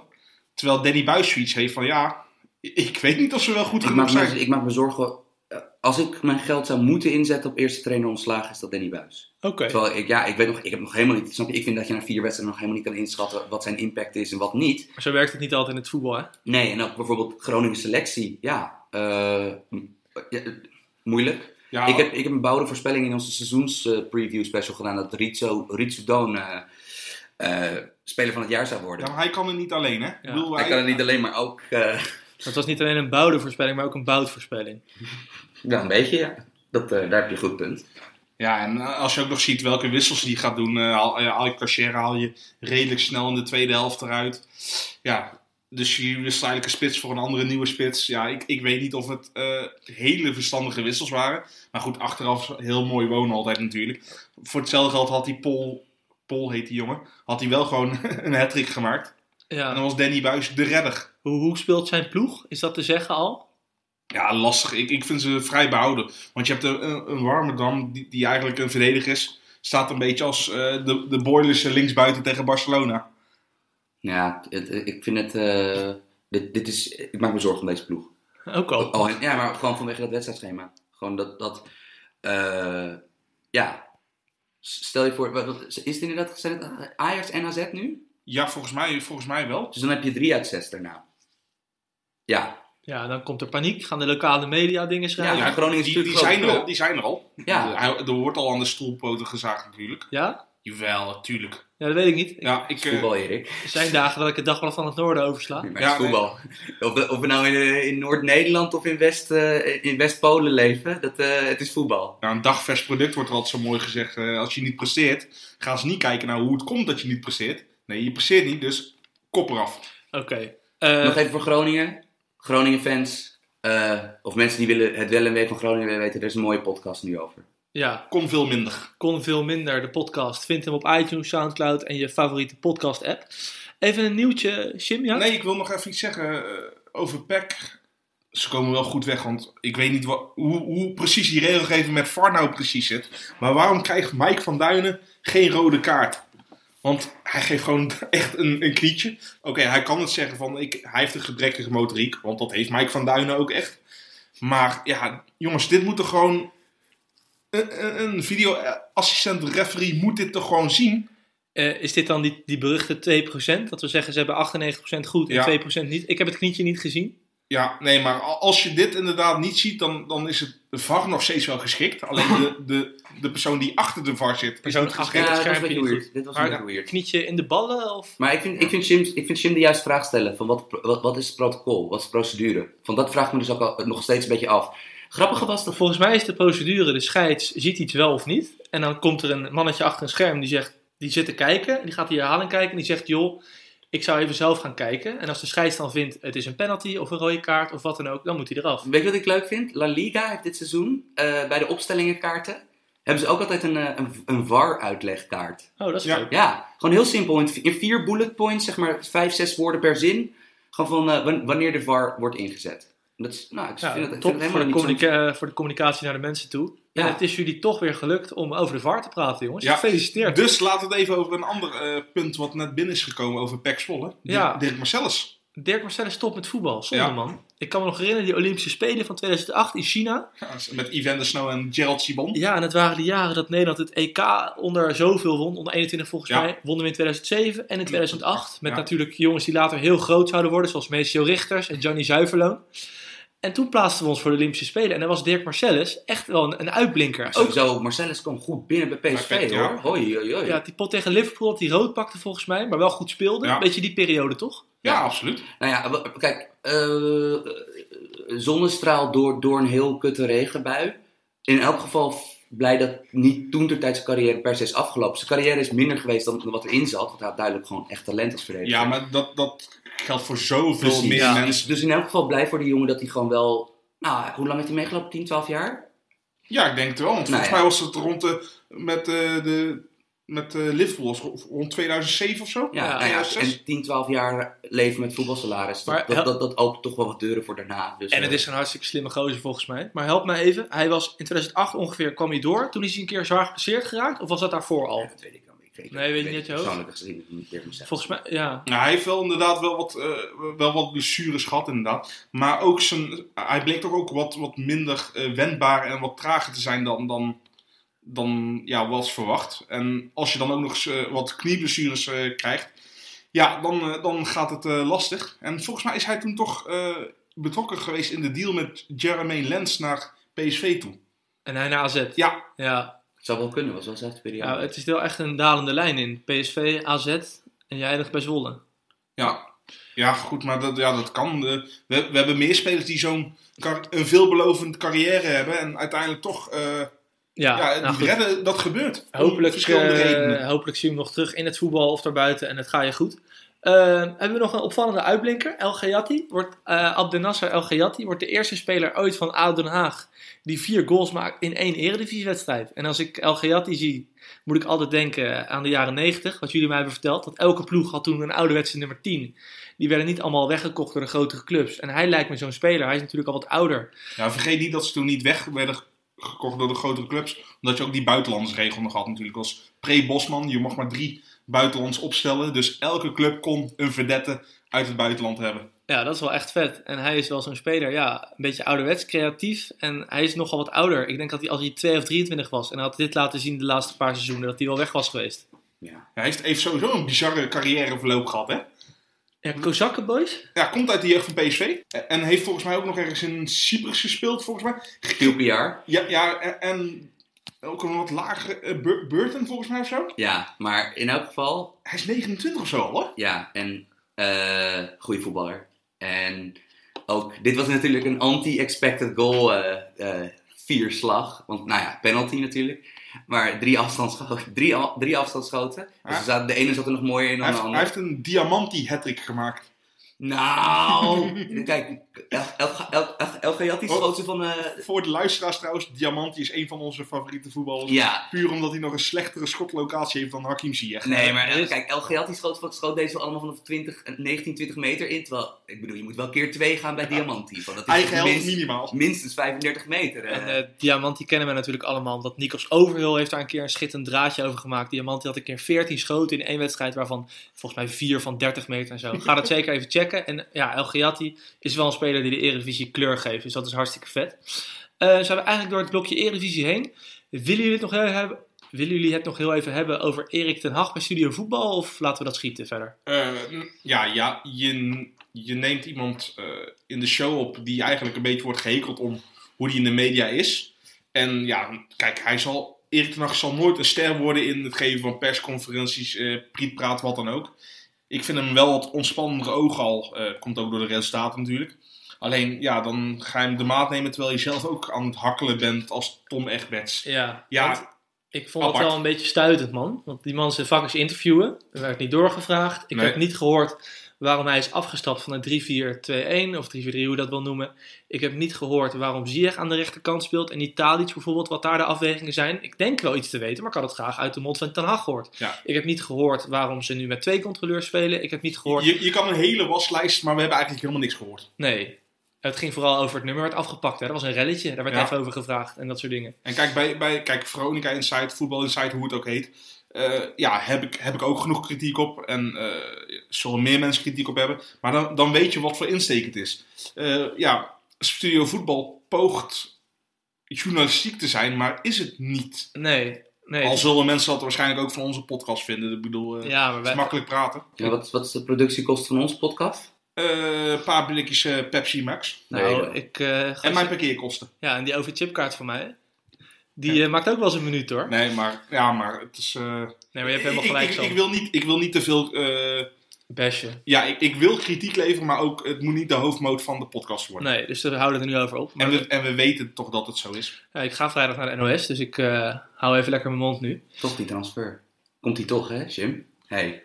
Terwijl Danny Buis zoiets heeft van ja, ik weet niet of ze wel goed Ik genoeg zijn. me, ik maak me zorgen. Eh, Als ik mijn geld zou moeten inzetten op eerste trainer ontslagen, is dat Danny Buis. Oké. Terwijl ik, ja, ik weet nog, ik heb nog helemaal niet. Snap je? Ik vind dat je na vier wedstrijden nog helemaal niet kan inschatten wat zijn impact is en wat niet. Maar zo werkt het niet altijd in het voetbal, hè? Nee, en ook bijvoorbeeld Groningen selectie, ja, eh, ja, eh, moeilijk. Ja, Ik, heb, ik heb een bouwde voorspelling in onze seizoenspreview preview special gedaan dat Rizzo, Rizzo eh, eh, speler van het jaar zou worden. ja, maar hij kan het niet alleen, hè? Bedoel, Hij kan het niet alleen, maar ook eh, Het was niet alleen een bouwde voorspelling, maar ook een boutvoorspelling. ja, een beetje, ja. Dat, eh, daar heb je een goed punt. Ja, en eh, als je ook nog ziet welke wissels hij gaat doen, eh, haal, eh, haal je Cachera haal je redelijk snel in de tweede helft eruit. Ja, dus je wisselt eigenlijk een spits voor een andere nieuwe spits. Ja, ik, ik weet niet of het eh, hele verstandige wissels waren. Maar goed, achteraf heel mooi wonen altijd natuurlijk. Voor hetzelfde geld had die Pol, Pol heet die jongen, had hij wel gewoon een hat gemaakt. En dan Ja. was Danny Buis de redder. Hoe, hoe speelt zijn ploeg? Is dat te zeggen al? Ja, lastig. Ik, ik vind ze vrij behouden. Want je hebt een, een, Warmerdam, die, die eigenlijk een verdediger is. Staat een beetje als eh, de, de Boilers linksbuiten tegen Barcelona. Ja, het, ik vind het. eh, dit, dit is, ik maak me zorgen om deze ploeg. Ook al. Oh, ja, maar gewoon vanwege dat wedstrijdschema. Gewoon dat. dat eh, ja. Stel je voor, wat, wat- is het inderdaad Ajax en AZ nu? Ja, volgens mij, volgens mij wel. Dus dan heb je drie uit zes daarna. Ja, Ja, dan komt er paniek. Gaan de lokale media dingen schrijven. Ja, Ja? Groningen is die, die, zijn er al, die zijn er al. Ja. Hij- Er wordt al aan de stoelpoten gezaagd natuurlijk. Ja? Jawel, natuurlijk. dat weet ik niet. Ja, ik, Het is eh, voetbal, Erik. Er zijn dagen dat ik het dagblad van het noorden oversla. Ja, het is voetbal. Of, we- of we nou in, in Noord-Nederland of in, West, eh, in West-Polen leven, dat, eh, het is voetbal. nou, een dagvers product wordt er altijd zo mooi gezegd. eh, als je niet presteert, gaan ze niet kijken naar hoe het komt dat je niet presteert. Nee, je presteert niet, dus kop eraf. Oké. Eh, Nog even voor Groningen. Groningen-fans, eh, of mensen die willen, het wel en wee van Groningen willen weten, er is een mooie podcast nu over. ja, Kon veel minder. kon veel minder. De podcast. Vind hem op iTunes, Soundcloud en je favoriete podcast app. Even een nieuwtje, ja? Nee, ik wil nog even iets zeggen eh, over PEC. Ze komen wel goed weg, want ik weet niet wat, hoe, hoe precies die regelgeving met VAR nou precies zit. Maar waarom krijgt Mike van Duinen geen rode kaart? Want hij geeft gewoon echt een, een knietje. Oké, hij kan het zeggen van ik, hij heeft een gebrekkige motoriek, want dat heeft Mike van Duinen ook echt. Maar ja, jongens, dit moet toch gewoon. Een, een- videoassistent referee moet dit toch gewoon zien? Eh, is dit dan die, die beruchte 2%? Dat we zeggen ze hebben 98% goed en Ja. 2% niet. Ik heb het knietje niet gezien. Ja, nee, maar als je dit inderdaad niet ziet, dan, dan is het de VAR nog steeds wel geschikt. Alleen de, de, de persoon die achter de VAR zit, is niet geschikt. het Ja, dat was een beetje weird. Dit was Maar- een beetje weird. Knietje in de ballen? Of? Maar ik vind, ik vind, Jim, ik vind Jim de juiste vraag stellen van wat, wat, wat is het protocol? Wat is de procedure? Van dat vraagt me dus ook al, nog steeds een beetje af. Grappige was dat... Volgens mij is de procedure, de scheids ziet iets wel of niet. En dan komt er een mannetje achter een scherm die zegt, die zit te kijken. Die gaat die herhaling kijken en die zegt, joh, ik zou even zelf gaan kijken. En als de scheids dan vindt, het is een penalty of een rode kaart of wat dan ook, dan moet hij eraf. Weet je wat ik leuk vind? La Liga heeft dit seizoen eh, bij de opstellingenkaarten... hebben ze ook altijd een, eh, een, een VAR-uitlegkaart. Oh, dat is Ja. leuk. Ja, gewoon heel simpel. In, in vier bullet points, zeg maar vijf, zes woorden per zin. Gewoon van eh, wan- wanneer de VAR wordt ingezet. Dat is, nou, ik Ja, vind het, ik top vind het voor de, helemaal niet zo... voor de communicatie naar de mensen toe. Ja. En het is jullie toch weer gelukt om over de VAR te praten, jongens. Ja. Gefeliciteerd. Dus laten we het even over een ander eh, punt wat net binnen is gekomen over Pek Zwolle. Ja. Dirk Marcellus. Dirk Marcellus stopt met voetbal. Zonde, Ja. man. Ik kan me nog herinneren, die Olympische Spelen van 2008 in China. Ja, met Evander Snow en Gerald Sibon. Ja, en het waren de jaren dat Nederland het EK onder zoveel won. Onder 21 volgens Ja. mij. Wonnen we in 2007 en in 2008. Met natuurlijk jongens die later heel groot zouden worden. Zoals Maceo Richters en Johnny Zuiverloon. En toen plaatsten we ons voor de Olympische Spelen. En dan was Dirk Marcellus echt wel een, een uitblinker. Ook Sowieso, Marcellus kwam goed binnen bij PSV, hoor. Hoi, hoi, hoi. ja, die pot tegen Liverpool dat hij rood pakte volgens mij. Maar wel goed speelde. Ja. Beetje die periode toch? Ja, absoluut. Nou ja, kijk, eh, zonnestraal door, door een heel kutte regenbui. In elk geval blij dat niet toen ter tijd zijn carrière per se is afgelopen. Zijn carrière is minder geweest dan wat erin zat. Want hij had duidelijk gewoon echt talent als verdediger. Ja, maar dat, dat geldt voor zoveel Precies. meer Ja. mensen. Dus in elk geval blij voor die jongen dat hij gewoon wel... Nou, hoe lang heeft hij meegelopen? 10, 12 jaar? Ja, ik denk het wel. Want Nou volgens ja. mij was het rond de, met, eh, de, met eh, Liverpool rond 2007 of zo. Ja, Ja, nou ja, 2006. en 10, 12 jaar leven met voetbalsalaris. Dat, Maar dat, dat, dat opent toch wel wat deuren voor daarna. Dus, En het eh, is een hartstikke slimme gozer volgens mij. Maar help mij even. Hij was in 2008 ongeveer, kwam hij door. Toen is hij een keer zwaar geblesseerd geraakt. Of was dat daarvoor al? Ja, dat weet ik dan. Ik weet, Nee, weet je niet uit je hoofd? Persoonlijk gezien niet meer mezelf. Volgens mij, ja. Nou, hij heeft wel inderdaad wel wat, eh, wel wat blessures gehad, inderdaad. Maar ook zijn, hij bleek toch ook wat, wat minder eh, wendbaar en wat trager te zijn dan, dan, dan ja, was verwacht. En als je dan ook nog eens eh, wat knieblessures eh, krijgt, ja, dan, dan gaat het eh, lastig. En volgens mij is hij toen toch eh, betrokken geweest in de deal met Jermaine Lens naar PSV toe. En hij naar AZ. Ja, Ja, Het zou wel kunnen, was wel zelfde periode. ja, het is wel echt een dalende lijn in. PSV, AZ en jij eindigt bij Zwolle. Ja, ja goed, maar dat, ja, dat kan. We, we hebben meer spelers die zo'n kar- een veelbelovend carrière hebben en uiteindelijk toch eh, Ja, ja, nou redden, dat gebeurt. Om Hopelijk, verschillende eh, redenen. hopelijk zien we hem nog terug in het voetbal of daarbuiten en het gaat je goed. Eh, hebben we nog een opvallende uitblinker. El Gayati wordt, eh Abdenasser El Gayati wordt de eerste speler ooit van ADO Den Haag die vier goals maakt in één eredivisiewedstrijd. En als ik El Gayati zie, moet ik altijd denken aan de jaren 90, wat jullie mij hebben verteld. Dat elke ploeg had toen een ouderwetse nummer 10. Die werden niet allemaal weggekocht door de grotere clubs. En hij lijkt me zo'n speler. Hij is natuurlijk al wat ouder. Ja, vergeet niet dat ze toen niet weg werden gekocht door de grotere clubs. Omdat je ook die buitenlandsregel nog had natuurlijk. Als pre-Bosman, je mocht maar drie buitenlands opstellen. Dus elke club kon een verdette uit het buitenland hebben. Ja, dat is wel echt vet. En hij is wel zo'n speler, ja, een beetje ouderwets, creatief. En hij is nogal wat ouder. Ik denk dat hij als hij 2 of 23 was en hij had dit laten zien de laatste paar seizoenen, dat hij wel weg was geweest. Ja. Hij heeft, heeft sowieso een bizarre carrièreverloop gehad, hè? Ja, Kozakkenboys? Ja, komt uit de jeugd van PSV. En heeft volgens mij ook nog ergens in Cyprus gespeeld, volgens mij. QPR. Ja, ja en, en ook een wat lagere eh, Bur- Burton, volgens mij of zo. Ja, maar in elk geval, Hij is 29 of zo al, hoor. ja, en eh goede voetballer. En ook, dit was natuurlijk een anti-expected goal eh eh, vierslag. Want, nou ja, penalty natuurlijk. Maar drie afstandsschoten. Drie, drie afstandsschoten. Dus Ja. de ene zat er nog mooier in Hij dan de heeft, hij andere. heeft een diamanti hattrick gemaakt. Nou, kijk, El, El, El, El, El Gayati Oh. schoot ze van... eh, Voor de luisteraars trouwens, Diamanti is een van onze favoriete voetballers. ja, Puur omdat hij nog een slechtere schotlocatie heeft dan Hakim Ziyech. Nee, maar Is- kijk, El Gayati schoot, schoot deze wel allemaal vanaf 20, eh, 19, 20 meter in. Terwijl, ik bedoel, je moet wel keer 2 gaan bij Diamanti. Want dat is Eigen helft minst- minimaal. minstens 35 meter. eh. En eh Diamant, die kennen we natuurlijk allemaal, omdat Nikos Overhill heeft daar een keer een schitterend draadje over gemaakt. Diamant die had een keer 14 schoten in één wedstrijd, waarvan volgens mij 4 van 30 meter en zo. Ga dat zeker even checken. En ja, El Ghiati is wel een speler die de Eredivisie kleur geeft, dus dat is hartstikke vet. Eh zijn we eigenlijk door het blokje Eredivisie heen. Willen jullie het nog heel hebben? Willen jullie het nog heel even hebben over Erik ten Hag bij Studio Voetbal? Of laten we dat schieten verder? Eh, ja, ja je, je neemt iemand eh, in de show op die eigenlijk een beetje wordt gehekeld om hoe die in de media is. En ja, kijk, hij zal, Erik ten Hag zal nooit een ster worden in het geven van persconferenties, eh prietpraat, wat dan ook. Ik vind hem wel wat ontspannender oog al. Eh, komt ook door de resultaten natuurlijk. Alleen, ja, dan ga je hem de maat nemen terwijl je zelf ook aan het hakkelen bent als Tom Egberts. Ja, Ja, ik vond het wel een beetje stuitend, man. Want die man zijn vak is interviewen. Er werd niet doorgevraagd. Ik Nee. heb niet gehoord waarom hij is afgestapt van een 3-4-2-1 of 3-4-3, hoe je dat wil noemen. Ik heb niet gehoord waarom Ziyech aan de rechterkant speelt en niet Tadic bijvoorbeeld, wat daar de afwegingen zijn. Ik denk wel iets te weten, maar ik had het graag uit de mond van Ten Hag gehoord. Ja. Ik heb niet gehoord waarom ze nu met twee controleurs spelen. Ik heb niet gehoord... Je, je kan een hele waslijst, maar we hebben eigenlijk helemaal niks gehoord. Nee. Het ging vooral over het nummer werd afgepakt. Hè. Dat was een relletje. Daar werd Ja. even over gevraagd en dat soort dingen. En kijk, bij, bij kijk, Veronica Insight, Voetbal Insight, hoe het ook heet. eh, ja, heb ik, heb ik ook genoeg kritiek op. En eh, zullen meer mensen kritiek op hebben. Maar dan, dan weet je wat voor insteek het is. Eh, ja, Studio Voetbal poogt journalistiek te zijn, maar is het niet. Nee. nee Al zullen mensen dat waarschijnlijk ook van onze podcast vinden. Ik bedoel, eh, ja, maar het wij, is makkelijk praten. Ja, wat, wat is de productiekost van onze podcast? Eh, een paar blikjes Pepsi Max. nou, Nee, ik... eh, En mijn parkeerkosten. Ja, en die OV-chipkaart van mij, die maakt ook wel eens een minuut hoor. Nee, Nee, maar, ja, maar het is... eh, maar je hebt helemaal ik, gelijk ik, zo. ik, wil niet, ik wil niet te veel... Bashen. Ja, ik, ik wil kritiek leveren, maar ook het moet niet de hoofdmoot van de podcast worden. Nee, dus we houden er nu over op. Maar En, we, en we weten toch dat het zo is. ja, ik ga vrijdag naar de NOS, dus ik eh, hou even lekker mijn mond nu. Toch die transfer. Komt die toch, hè, Jim? Hey.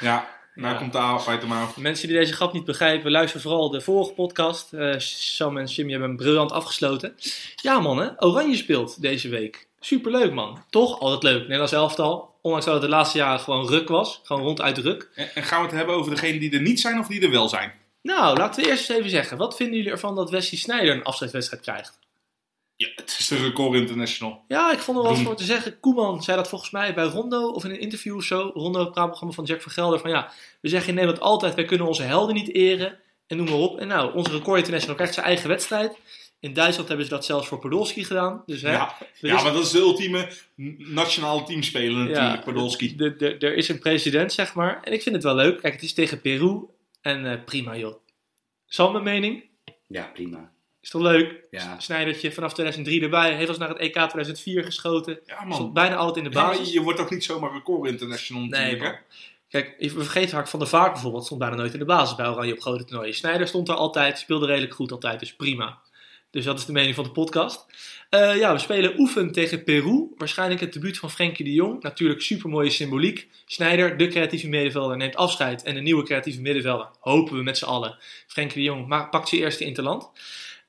Ja, nou Ja. komt de avond uit de maand. Mensen die deze grap niet begrijpen, luister vooral de vorige podcast. Eh, Sam en Jimmy hebben hem briljant afgesloten. Ja man, hè? Oranje speelt deze week. Superleuk man. Toch? Altijd leuk. Nederlands elftal. Ondanks dat het de laatste jaren gewoon ruk was. Gewoon ronduit ruk. En, en gaan we het hebben over degenen die er niet zijn of die er wel zijn? Nou, laten we eerst eens even zeggen. Wat vinden jullie ervan dat Wesley Sneijder een afscheidswedstrijd krijgt? Ja, het is de record international. Ja, ik vond er wel wat voor te zeggen. Koeman zei dat volgens mij bij Rondo of in een interview of zo. Rondo, het praatprogramma van Jack van Gelder. Van ja, we zeggen in Nederland altijd, wij kunnen onze helden niet eren. En noem maar op. En nou, onze record international krijgt zijn eigen wedstrijd. In Duitsland hebben ze dat zelfs voor Podolski gedaan. Dus hè, Ja, ja, is- maar dat is de ultieme nationale teamspeler natuurlijk, Ja. Podolski. er is een president, zeg maar. En ik vind het wel leuk. Kijk, het is tegen Peru. En eh, prima joh. Sam, mijn mening? Ja, prima. Is toch leuk? Ja. Snijdertje vanaf 2003 erbij. Heeft ons naar het EK 2004 geschoten. Ja, Stond man. bijna altijd in de Ja, maar basis. je wordt ook niet zomaar record international Nee, natuurlijk. Kijk, we vergeten Hart van der Vaart bijvoorbeeld. Stond bijna nooit in de basis bij Oranje op grote toernooien. Snijder stond er altijd. Speelde redelijk goed altijd. Dus prima. Dus dat is de mening van de podcast. Eh, ja, we spelen oefen tegen Peru. Waarschijnlijk het debuut van Frenkie de Jong. Natuurlijk supermooie symboliek. Snijder, de creatieve middenvelder, neemt afscheid. En de nieuwe creatieve middenvelder, hopen we met z'n allen. Frenkie de Jong ma- pakt zijn eerste interland.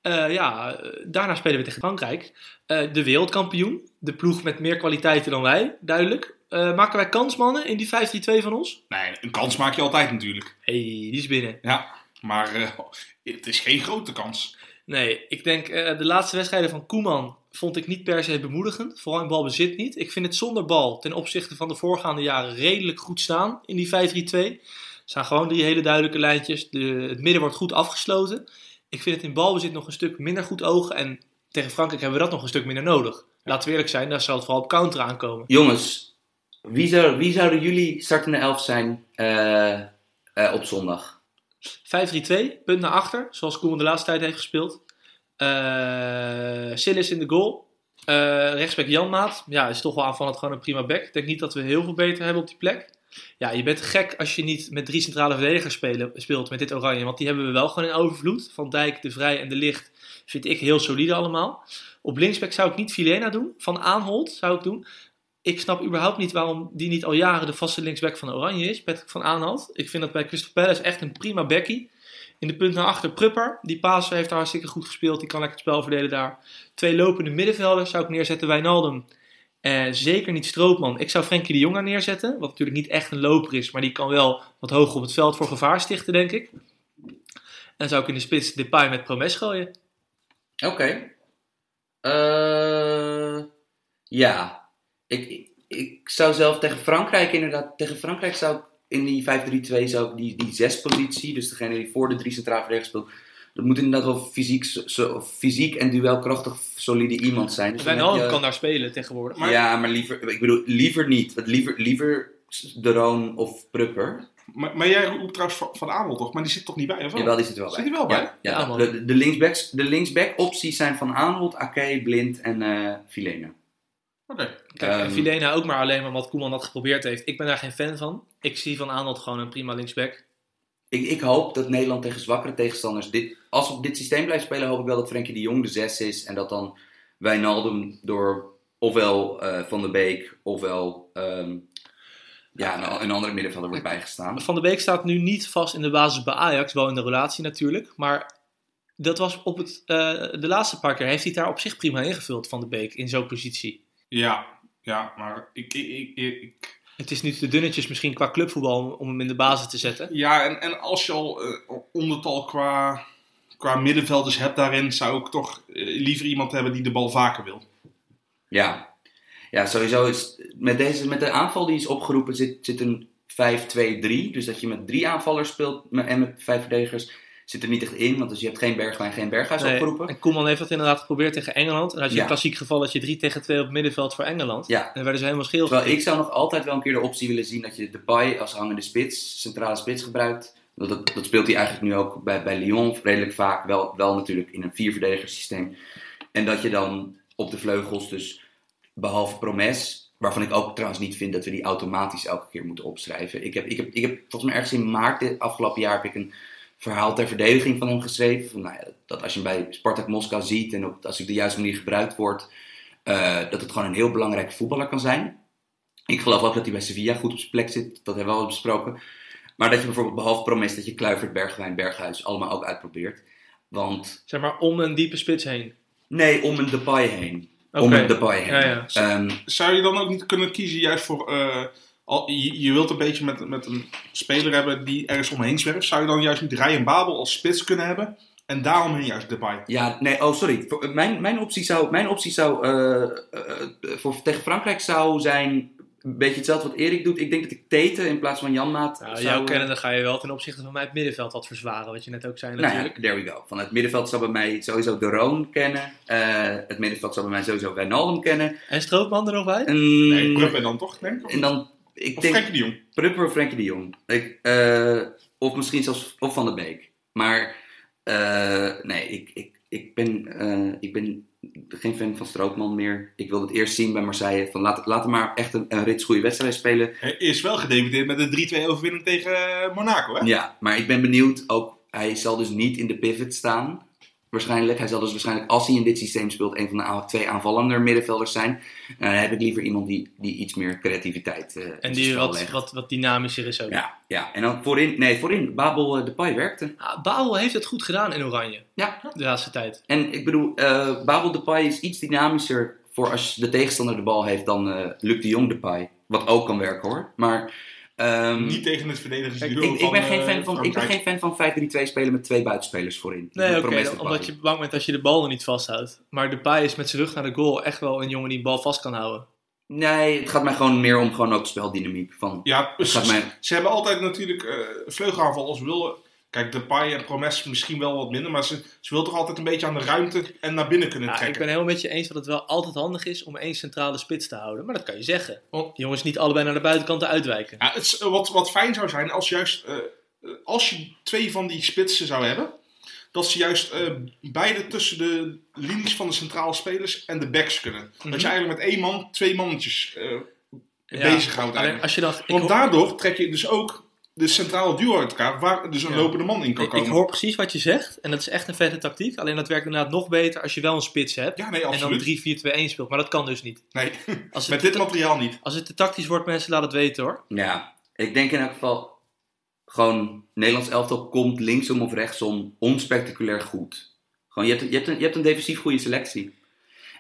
Eh, ja, daarna spelen we tegen Frankrijk. Eh, de wereldkampioen. De ploeg met meer kwaliteiten dan wij, duidelijk. Eh, maken wij kans, mannen, in die 5-3-2 van ons? Nee, een kans maak je altijd natuurlijk. hey, die is binnen. Ja, maar het is geen grote kans. Nee, ik denk eh, de laatste wedstrijden van Koeman vond ik niet per se bemoedigend. Vooral in balbezit niet. Ik vind het zonder bal ten opzichte van de voorgaande jaren redelijk goed staan in die 5-3-2. Er staan gewoon drie hele duidelijke lijntjes. De, het midden wordt goed afgesloten. Ik vind het in balbezit nog een stuk minder goed ogen. En tegen Frankrijk hebben we dat nog een stuk minder nodig. Laten we eerlijk zijn, daar zal het vooral op counter aankomen. Jongens, wie, zou, wie zouden jullie startende elf zijn eh, eh, op zondag? 5-3-2, punt naar achter, zoals Koeman de laatste tijd heeft gespeeld. Sillis in de goal. Eh rechtsback Janmaat. Ja, is toch wel aanvallend gewoon een prima back. Ik denk niet dat we heel veel beter hebben op die plek. Ja, je bent gek als je niet met drie centrale verdedigers speelt met dit oranje. Want die hebben we wel gewoon in overvloed. Van Dijk, De Vrij en De Licht vind ik heel solide allemaal. Op linksback zou ik niet Filena doen. Van Aanholt zou ik doen. Ik snap überhaupt niet waarom die niet al jaren de vaste linksback van Oranje is. Patrick van Aanholt. Ik vind dat bij Crystal Palace echt een prima backie. In de punt naar achter Prupper. Die Pasen heeft daar hartstikke goed gespeeld. Die kan lekker het spel verdelen daar. Twee lopende middenvelders zou ik neerzetten. Wijnaldum. Eh, zeker niet Stroopman. Ik zou Frenkie de Jong daar neerzetten. Wat natuurlijk niet echt een loper is. Maar die kan wel wat hoger op het veld voor gevaar stichten, denk ik. En zou ik in de spits Depay met Promes gooien. Oké. Eh, ja. Ik, ik, zou zelf tegen Frankrijk inderdaad... Tegen Frankrijk zou ik in die 5-3-2 zou ik die, die zespositie... Dus degene die voor de drie centraal verdedigers speelt... Dat moet inderdaad wel fysiek, zo- fysiek en duelkrachtig solide iemand zijn. Dus Wijnaldum je- kan daar spelen tegenwoordig. Maar- ja, maar liever... Ik bedoel, liever niet. Liever, liever De Roon of Prupper. Maar, maar jij roept trouwens van, Aanholt toch? Maar die zit toch niet bij, of wel? Jawel, die zit er wel bij. Zit hij wel bij? Ja, ja. Ja, de, de linksbacks, de linksback opties zijn van Aanholt, Ake, Blind en eh Filena. Oké. Kijk, Ehm, Vilena ook maar alleen maar wat Koeman dat geprobeerd heeft. Ik ben daar geen fan van. Ik zie van Aanholt gewoon een prima linksback. Ik, ik hoop dat Nederland tegen zwakkere tegenstanders dit... Als we op dit systeem blijven spelen, hoop ik wel dat Frenkie de Jong de 6 is. En dat dan Wijnaldum door ofwel eh, Van der Beek ofwel ehm, ja, een, een andere middenvelder wordt bijgestaan. Van der Beek staat nu niet vast in de basis bij Ajax, wel in de relatie natuurlijk. Maar dat was op het, eh, de laatste paar keer heeft hij het daar op zich prima ingevuld, Van der Beek, in zo'n positie. Ja, ja, maar ik, ik, ik, Het is nu te dunnetjes misschien qua clubvoetbal om- hem in de basis te zetten. ja en, en als je al eh, ondertal qua, qua middenvelders hebt daarin, zou ik toch eh, liever iemand hebben die de bal vaker wil. Ja, ja sowieso is met, deze, met de aanval die is opgeroepen zit, zit een 5-2-3. Dus dat je met drie aanvallers speelt en met vijf verdedigers zit er niet echt in. Want dus je hebt geen Bergwijn, geen Berghuis Nee, opgeroepen. en Koeman heeft dat inderdaad geprobeerd tegen Engeland. En had je Ja. een klassiek geval dat je 3 tegen 2 op het middenveld voor Engeland. Ja. En werden ze helemaal scheel. Terwijl ik zou nog altijd wel een keer de optie willen zien dat je Depay als hangende spits, centrale spits gebruikt. Dat, dat, speelt hij eigenlijk nu ook bij, bij Lyon redelijk vaak. Wel, wel natuurlijk in een vierverdediger systeem. En dat je dan op de vleugels dus, behalve Promes, waarvan ik ook trouwens niet vind dat we die automatisch elke keer moeten opschrijven. Ik heb, ik heb, ik heb volgens mij ergens in maart dit afgelopen jaar heb ik een verhaal ter verdediging van hem geschreven. Van, nou ja, dat als je hem bij Spartak Moskou ziet en op, als hij op de juiste manier gebruikt wordt, eh, dat het gewoon een heel belangrijke voetballer kan zijn. Ik geloof ook dat hij bij Sevilla goed op zijn plek zit. Dat hebben we al besproken. Maar dat je bijvoorbeeld behalve Promes dat je Kluivert, Bergwijn, Berghuis allemaal ook uitprobeert. Want Zeg maar om een diepe spits heen. nee, om een Depay heen. Om een Depay heen. Ja, ja. Ehm, Zou je dan ook niet kunnen kiezen juist voor... eh, al, je, je wilt een beetje met, met een speler hebben die ergens omheen zwerft. Zou je dan juist niet Ryan Babel als spits kunnen hebben? En daaromheen juist Depay. ja, nee, oh sorry. Voor- Mijn, mijn optie zou, mijn optie zou eh, eh, voor, tegen Frankrijk zou zijn een beetje hetzelfde wat Erik doet. Ik denk dat ik Tete in plaats van Janmaat Nou, zou... jouw eh, kennen, dan ga je wel ten opzichte van mij het middenveld wat verzwaren. Wat je net ook zei Nou ja, natuurlijk. there we go. Van het middenveld zou bij mij sowieso De Roon kennen. Eh, het middenveld zou bij mij sowieso Wijnaldum kennen. En Strootman er nog bij? En, Nee, Pruppen dan toch, denk ik? en dan, ik Of denk, Frenkie de Jong. Prupper of Frenkie de Jong. Ik, eh, of misschien zelfs of Van der Beek. Maar eh, nee, ik, ik, ik, ben, eh, ik ben geen fan van Strootman meer. Ik wil het eerst zien bij Marseille. Van laat, laat hem maar echt een, een rits goede wedstrijd spelen. Hij is wel gedebuteerd met een 3-2 overwinning tegen Monaco, hè? Ja, maar ik ben benieuwd. Ook, hij zal dus niet in de pivot staan. Waarschijnlijk. Hij zal dus waarschijnlijk, als hij in dit systeem speelt, een van de twee aanvallende middenvelders zijn. En dan heb ik liever iemand die, die iets meer creativiteit eh in En die wat, legt. wat, wat dynamischer is ook. Ja, ja, en dan voorin, nee, voorin, Babel eh, de Pai werkte. Ah, Babel heeft het goed gedaan in Oranje. Ja. De laatste tijd. En ik bedoel, eh Babel de Pai is iets dynamischer voor als de tegenstander de bal heeft dan eh Luc de Jong de Pai. Wat ook kan werken hoor. Maar ehm, Niet tegen het ik, verdedigersduo ik, van ben geen eh, fan van, ik ben geen fan van 5-3-2 spelen met twee buitenspelers voorin. Nee, oké. Omdat je bang bent dat je de bal er niet vasthoudt. Maar de Pai is met zijn rug naar de goal echt wel een jongen die de bal vast kan houden. Nee, het gaat mij gewoon meer om gewoon ook speldynamiek. Van, Ja, ze, mij, ze hebben altijd natuurlijk eh vleugelaanval als willen. Kijk, Depay en Promes misschien wel wat minder, maar ze, ze wil toch altijd een beetje aan de ruimte en naar binnen kunnen Ja, ik trekken. ben helemaal met je eens dat het wel altijd handig is om één centrale spits te houden. Maar dat kan je zeggen. Oh. Jongens niet allebei naar de buitenkant uitwijken. Ja, het eh, wat, wat fijn zou zijn als juist eh, als je twee van die spitsen zou hebben, dat ze juist eh, beide tussen de linies van de centrale spelers en de backs kunnen. Mhm. Dat je eigenlijk met één man twee mannetjes eh Ja, bezighoudt als je ik, Want daardoor trek je dus ook de centrale duo uit elkaar, waar dus een Ja. lopende man in kan komen. ik hoor precies wat je zegt. En dat is echt een vette tactiek. Alleen dat werkt inderdaad nog beter als je wel een spits hebt. ja, nee, en dan absoluut. 3-4-2-1 speelt. Maar dat kan dus niet. Nee, Als met dit materiaal niet. als het te tactisch wordt, mensen, laat het weten hoor. ja, ik denk in elk geval gewoon Nederlands elftal komt linksom of rechtsom onspectaculair goed. Gewoon, je hebt, je hebt, een, je hebt een defensief goede selectie.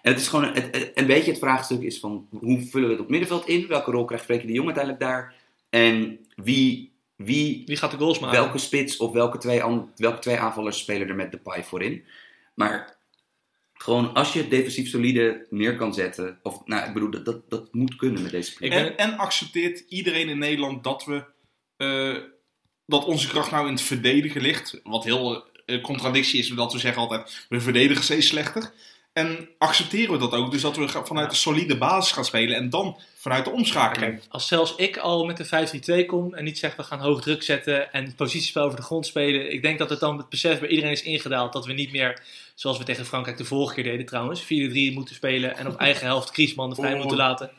En het is gewoon een, het- een beetje het vraagstuk is van hoe vullen we het op middenveld in? Welke rol krijgt Frenkie de Jong uiteindelijk daar? En wie, wie Wie gaat de goals maken? welke spits of welke twee, welke twee aanvallers spelen er met de paai voorin. Maar gewoon als je het defensief solide neer kan zetten. Of nou, ik bedoel, dat, dat, dat moet kunnen met deze ploeg. En, en accepteert iedereen in Nederland dat we eh, dat onze kracht nou in het verdedigen ligt. Wat heel eh, contradictie is, dat we zeggen altijd, we verdedigen steeds slechter. En accepteren we dat ook? Dus dat we vanuit de solide basis gaan spelen en dan vanuit de omschakeling. Als zelfs ik al met de 5-3-2 kom en niet zeg we gaan hoog druk zetten en positiespel over de grond spelen. Ik denk dat het dan het besef bij iedereen is ingedaald dat we niet meer, zoals we tegen Frankrijk de vorige keer deden trouwens, 4-3 moeten spelen en op eigen helft Kriesman de vrij Oh. moeten laten.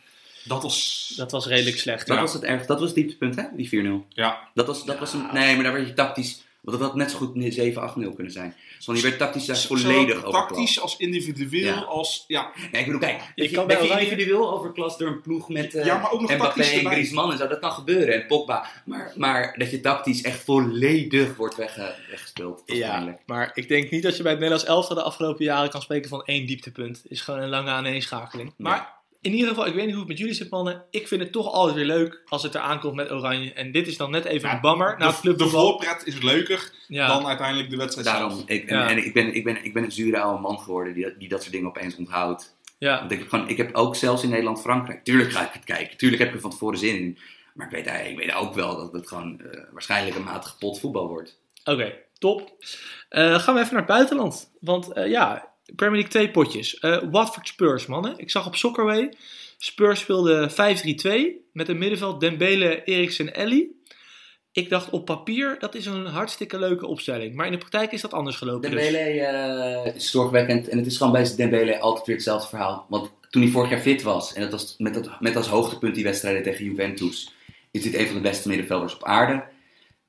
Dat was... Dat was redelijk slecht. Dat Ja. was het erg. Dat was het dieptepunt, hè? Die 4-0. Ja, Dat was, dat was een, nee, maar daar werd je tactisch. Want dat had net zo goed 7-8-0 kunnen zijn. Dus want die werd tactisch daar volledig overklast. tactisch als individueel Ja. als... Ja, Nee, ik bedoel, kijk, Je je kan bij Oranje- individueel overklast door een ploeg met eh Ja, maar ook nog Mbappé tactisch en. Griezmann en zo. Dat kan gebeuren. En Pogba. Maar, maar dat je tactisch echt volledig wordt wegge, weggespeeld. Dat is Ja, maar ik denk niet dat je bij het Nederlands elftal de afgelopen jaren kan spreken van één dieptepunt. Het is gewoon een lange aaneenschakeling. Maar in ieder geval, ik weet niet hoe het met jullie zit, mannen. Ik vind het toch altijd weer leuk als het eraan komt met Oranje. En dit is dan net even Ja, een bammer. De, de clubvoetbal. voorpret is leuker Ja. dan uiteindelijk de wedstrijd zelf. Daarom, ik, en, Ja. en ik, ben, ik, ben, ik ben een zure oude man geworden die, dat- die dat soort dingen opeens onthoudt. ja. Want ik heb, gewoon, ik heb ook zelfs in Nederland-Frankrijk, tuurlijk ga ik het kijken, tuurlijk heb ik er van tevoren zin in. Maar ik weet, ik weet ook wel dat het gewoon eh, waarschijnlijk een matig pot voetbal wordt. Oké, top. Eh, gaan we even naar het buitenland. Want eh, ja, Premier League twee potjes. Eh Watford Spurs, mannen. Ik zag op Soccerway. Spurs speelde 5-3-2 met een middenveld Dembele, Eriksen, Ellie. Ik dacht op papier, dat is een hartstikke leuke opstelling. Maar in de praktijk is dat anders gelopen. dus. Dembele eh, is zorgwekkend en het is gewoon bij Dembele altijd weer hetzelfde verhaal. Want toen hij vorig jaar fit was, en dat was met, dat, met als hoogtepunt die wedstrijden tegen Juventus, is dit een van de beste middenvelders op aarde.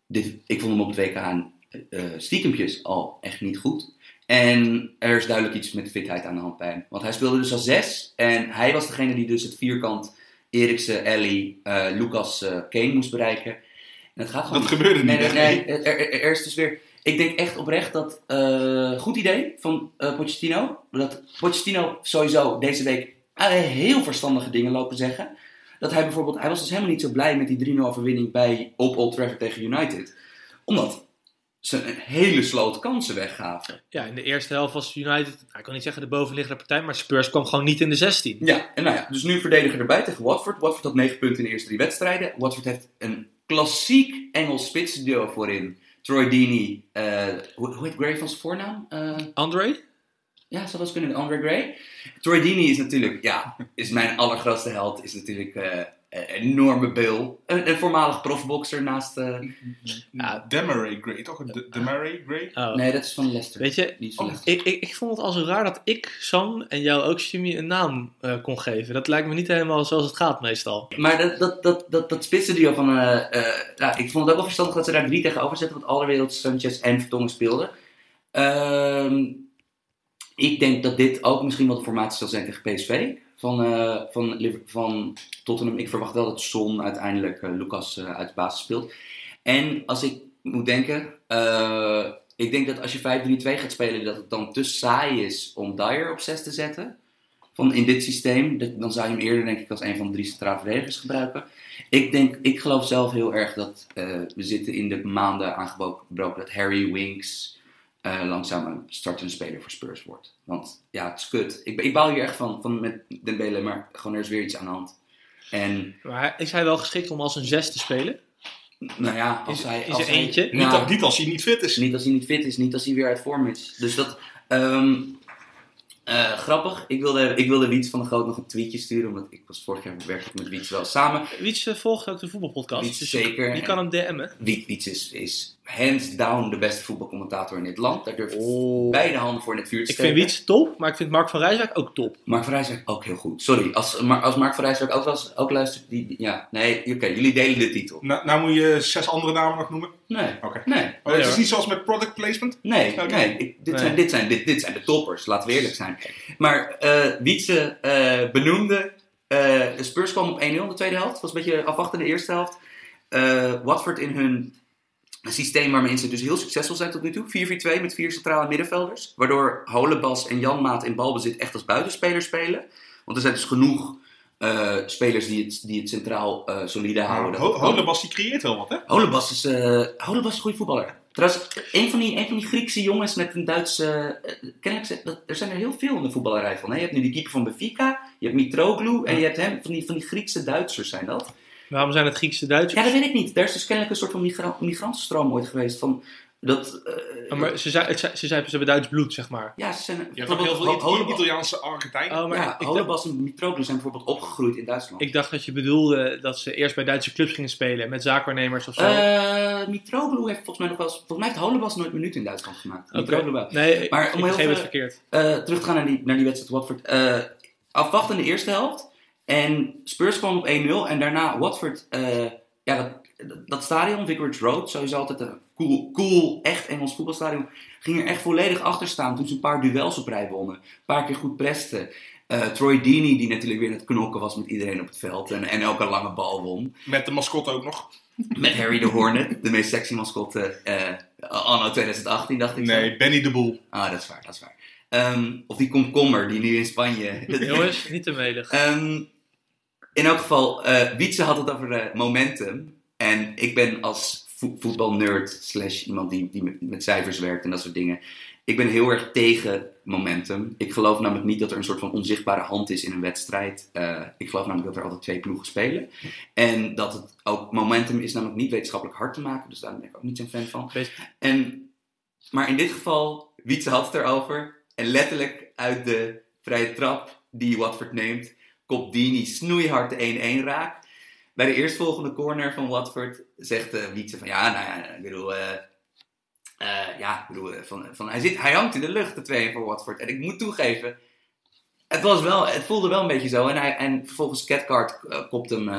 Dit, ik vond hem op het WK aan eh, stiekempjes al echt niet goed. En er is duidelijk iets met fitheid aan de hand bij hem. Want hij speelde dus als zes en hij was degene die dus het vierkant Eriksen, Ellie, eh, Lucas, eh, Kane moest bereiken. En het gaat gewoon Dat gebeurde niet. Nee, nee. Er, er- er is dus weer. Ik denk echt oprecht dat. eh, goed idee van Pochettino. Dat Pochettino sowieso deze week heel verstandige dingen lopen zeggen. Dat hij bijvoorbeeld. Hij was dus helemaal niet zo blij met die 3-0 overwinning bij op Old Trafford tegen United. Omdat ze een hele sloot kansen weggaven. Ja, in de eerste helft was United, nou, ik kan niet zeggen de bovenliggende partij, maar Spurs kwam gewoon niet in de 16. Ja, en nou ja, dus nu verdediger erbij tegen Watford. Watford had 9 punten in de eerste drie wedstrijden. Watford heeft een klassiek Engels spitsduo voorin. Troy Deeney, eh, hoe, hoe heet Gray van zijn voornaam? Eh, André? Ja, zou dat kunnen. Andre Gray. Troy Deeney is natuurlijk, ja, is mijn allergrootste held. Is natuurlijk eh, een enorme beul. Een, een voormalig profboxer naast... eh, Ja. Demaray Gray, toch? De, Demaray Gray? Oh. nee, dat is van Leicester. Weet je, van Oh, Leicester. ik, ik, ik vond het al zo raar dat ik, Sam en jou ook, Jimmy, een naam eh, kon geven. Dat lijkt me niet helemaal zoals het gaat meestal. Maar dat, dat, dat, dat, dat spitsenduo van... eh eh, ja, ik vond het ook wel verstandig dat ze daar drie tegenover zetten. Want Allerwereld, Sanchez en Vertongen speelden. Ehm, ik denk dat dit ook misschien wel de formatie zal zijn tegen PSV. Van, eh, van, van Tottenham. Ik verwacht wel dat Son uiteindelijk eh, Lucas eh, uit de basis speelt. En als ik moet denken... ik denk dat als je 5-3-2 gaat spelen, dat het dan te saai is om Dyer op 6 te zetten. Van in dit systeem, dan zou je hem eerder denk ik als een van de drie centraal verdedigers gebruiken. Ik, denk, ik geloof zelf heel erg dat we zitten in de maanden aangebroken dat Harry Winks eh, langzaam een startende speler voor Spurs wordt. Want ja, het is kut. Ik, ik baal hier echt van, van met Dembele, maar gewoon er is weer iets aan de hand. En Maar is hij wel geschikt om als een zes te spelen? nou ja, als Is- hij... is als er hij- eentje? Niet, Nou, niet als hij niet fit is. Niet als hij niet fit is, niet als hij weer uit vorm is. Dus dat, ehm, eh, grappig. Ik wilde, ik wilde Wiets van de Groot nog een tweetje sturen, omdat ik was vorig jaar werkte ik met Wiets wel samen. Wiets volgt ook de voetbalpodcast. Wiets dus zeker. Je kan hem DM'en. Wiet, Wiets is, is hands down de beste voetbalcommentator in dit land. Daar durf ik Oh. beide handen voor in het vuur te Ik steken. vind Wiets top, maar ik vind Mark van Rijswijk ook top. Mark van Rijswijk ook heel goed. Sorry, als, maar als Mark van Rijswijk ook, eens- ook luistert, die, ja, nee, oké, jullie delen de titel. Nou, nou moet je zes andere namen nog noemen. Nee, Oké. nee, Maar het is niet zoals met product placement. Nee, nee, ik- dit, Nee. Zijn, dit, zijn, dit, dit zijn de toppers, laten we eerlijk zijn. Maar eh Wietse eh, benoemde, eh, de Spurs kwam op 1-0 in de tweede helft. Het was een beetje afwachtende de eerste helft. Eh, Watford in hun systeem waarmee ze dus heel succesvol zijn tot nu toe. 4-4-2 met vier centrale middenvelders. Waardoor Holebas en Janmaat in balbezit echt als buitenspelers spelen. Want er zijn dus genoeg eh, spelers die het, die het centraal eh, solide houden. Ho- Holebas die creëert wel wat, hè? Holebas is, Holebas is een goede voetballer. Trouwens, een van, die, een van die Griekse jongens met een Duitse... kennelijk, zijn- dat- er zijn er heel veel in de voetballerij van. Hè? Je hebt nu die keeper van Benfica, je hebt Mitroglou en je hebt hem, van die, van die Griekse Duitsers zijn dat. Waarom zijn het Griekse Duitsers? Ja, dat weet ik niet. Er is dus kennelijk een soort van migra migrantenstroom ooit geweest van Dat, eh, Oh, maar ze zei, ze zei ze hebben Duits bloed, zeg maar. ja, ze zijn... Je hebt ook heel veel Italiaanse Argentijnen. Oh, maar ja, ik, dacht, Holebas en Mitroglou zijn bijvoorbeeld opgegroeid in Duitsland. ik dacht dat je bedoelde dat ze eerst bij Duitse clubs gingen spelen met zaakwaarnemers of zo. Eh, Mitroglou heeft volgens mij nog wel eens... Volgens mij heeft Holebas nooit minuten in Duitsland gemaakt. Mitroglou wel. Nee, Maar ik, om ik heel begreep het verkeerd. Eh, terug te gaan naar die, naar die wedstrijd Watford. Eh afwachten in de eerste helft. En Spurs kwam op 1-0. En daarna Watford... eh, ja, dat, dat stadion, Vicarage Road, sowieso altijd een cool, cool, echt Engels voetbalstadion, ging er echt volledig achter staan toen ze een paar duels op rij wonnen. Een paar keer goed presten. Eh, Troy Deeney, die natuurlijk weer aan het knokken was met iedereen op het veld en, en een lange bal won. Met de mascotte ook nog. Met Harry de Hornet, de meest sexy mascotte eh anno 2018, dacht ik zo. Nee, Benny de Boel. Ah, dat is waar, dat is waar. Ehm, of die komkommer die nu in Spanje... Jongens, niet te melig. Ehm, in elk geval, eh Wietse had het over eh, momentum. En ik ben als vo- voetbalnerd slash iemand die, die met, cijfers werkt en dat soort dingen. Ik ben heel erg tegen momentum. Ik geloof namelijk niet dat er een soort van onzichtbare hand is in een wedstrijd. Eh, ik geloof namelijk dat er altijd twee ploegen spelen. En dat het ook momentum is namelijk niet wetenschappelijk hard te maken. Dus daar ben ik ook niet zo'n fan van. En, maar in dit geval, Wietse had het erover. En letterlijk uit de vrije trap die Watford neemt, kopt Dini snoeihard de 1-1 raak. Bij de eerstvolgende corner van Watford zegt uh, van ja, nou ja, ik bedoel, eh, eh, ja, ik bedoel, van, van, hij, zit, hij hangt in de lucht, de 2 voor Watford. En ik moet toegeven, het, was wel, het voelde wel een beetje zo. En, hij, en vervolgens Cathcart uh, kopt hem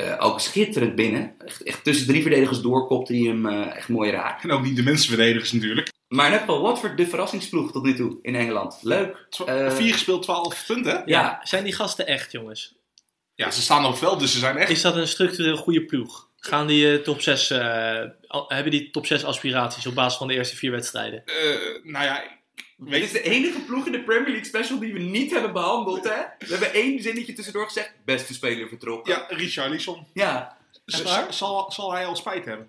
uh, uh, ook schitterend binnen. Echt, echt, tussen drie verdedigers door kopte hij hem uh, echt mooi raak. En ook niet de minste verdedigers natuurlijk. Maar in elk geval, Watford de verrassingsploeg tot nu toe in Engeland. Leuk. Uh, Vier gespeeld, 12 punten. Ja. ja, zijn die gasten echt, jongens? Ja, ze staan op het veld, dus ze zijn echt... Is dat een structureel goede ploeg? Gaan die uh, top 6, uh, hebben die top 6 aspiraties op basis van de eerste vier wedstrijden? Uh, nou ja, Weet... Dit is de enige ploeg in de Premier League special die we niet hebben behandeld, hè? We hebben één zinnetje tussendoor gezegd. Beste speler vertrokken. Ja, Richarlison. Ja. Zal, zal hij al spijt hebben?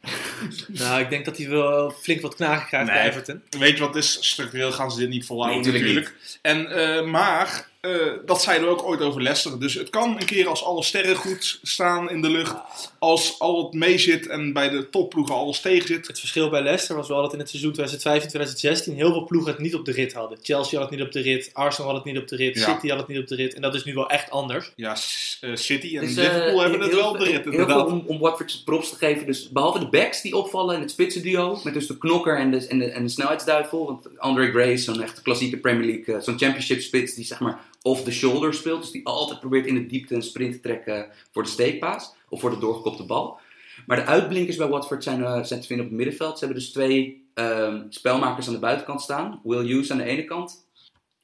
nou, ik denk dat hij wel flink wat knagen krijgt nee. bij Everton. Weet je wat is? Structureel gaan ze dit niet volhouden nee, natuurlijk. Niet. En, uh, maar, uh, dat zeiden we ook ooit over Leicester. Dus het kan een keer als alle sterren goed staan in de lucht. Als al het mee zit en bij de topploegen alles tegen zit. Het verschil bij Leicester was wel dat in het seizoen 2015-2016 heel veel ploegen het niet op de rit hadden. Chelsea had het niet op de rit, Arsenal had het niet op de rit, ja. City had het niet op de rit. En dat is nu wel echt anders. Ja, uh, City en dus, Liverpool hebben het wel op de rit. Heel veel om, om Watford props te geven. Dus behalve de backs die opvallen in het spitsenduo. Met dus de knokker en de, en de, en de snelheidsduivel. Want Andre Gray is zo'n echte klassieke Premier League, uh, zo'n championship spits die zeg maar off the shoulder speelt. Dus die altijd probeert in de diepte een sprint te trekken voor de steekpaas. Of voor de doorgekopte bal. Maar de uitblinkers bij Watford zijn, uh, zijn te vinden op het middenveld. Ze hebben dus twee um, spelmakers aan de buitenkant staan. Will Hughes aan de ene kant.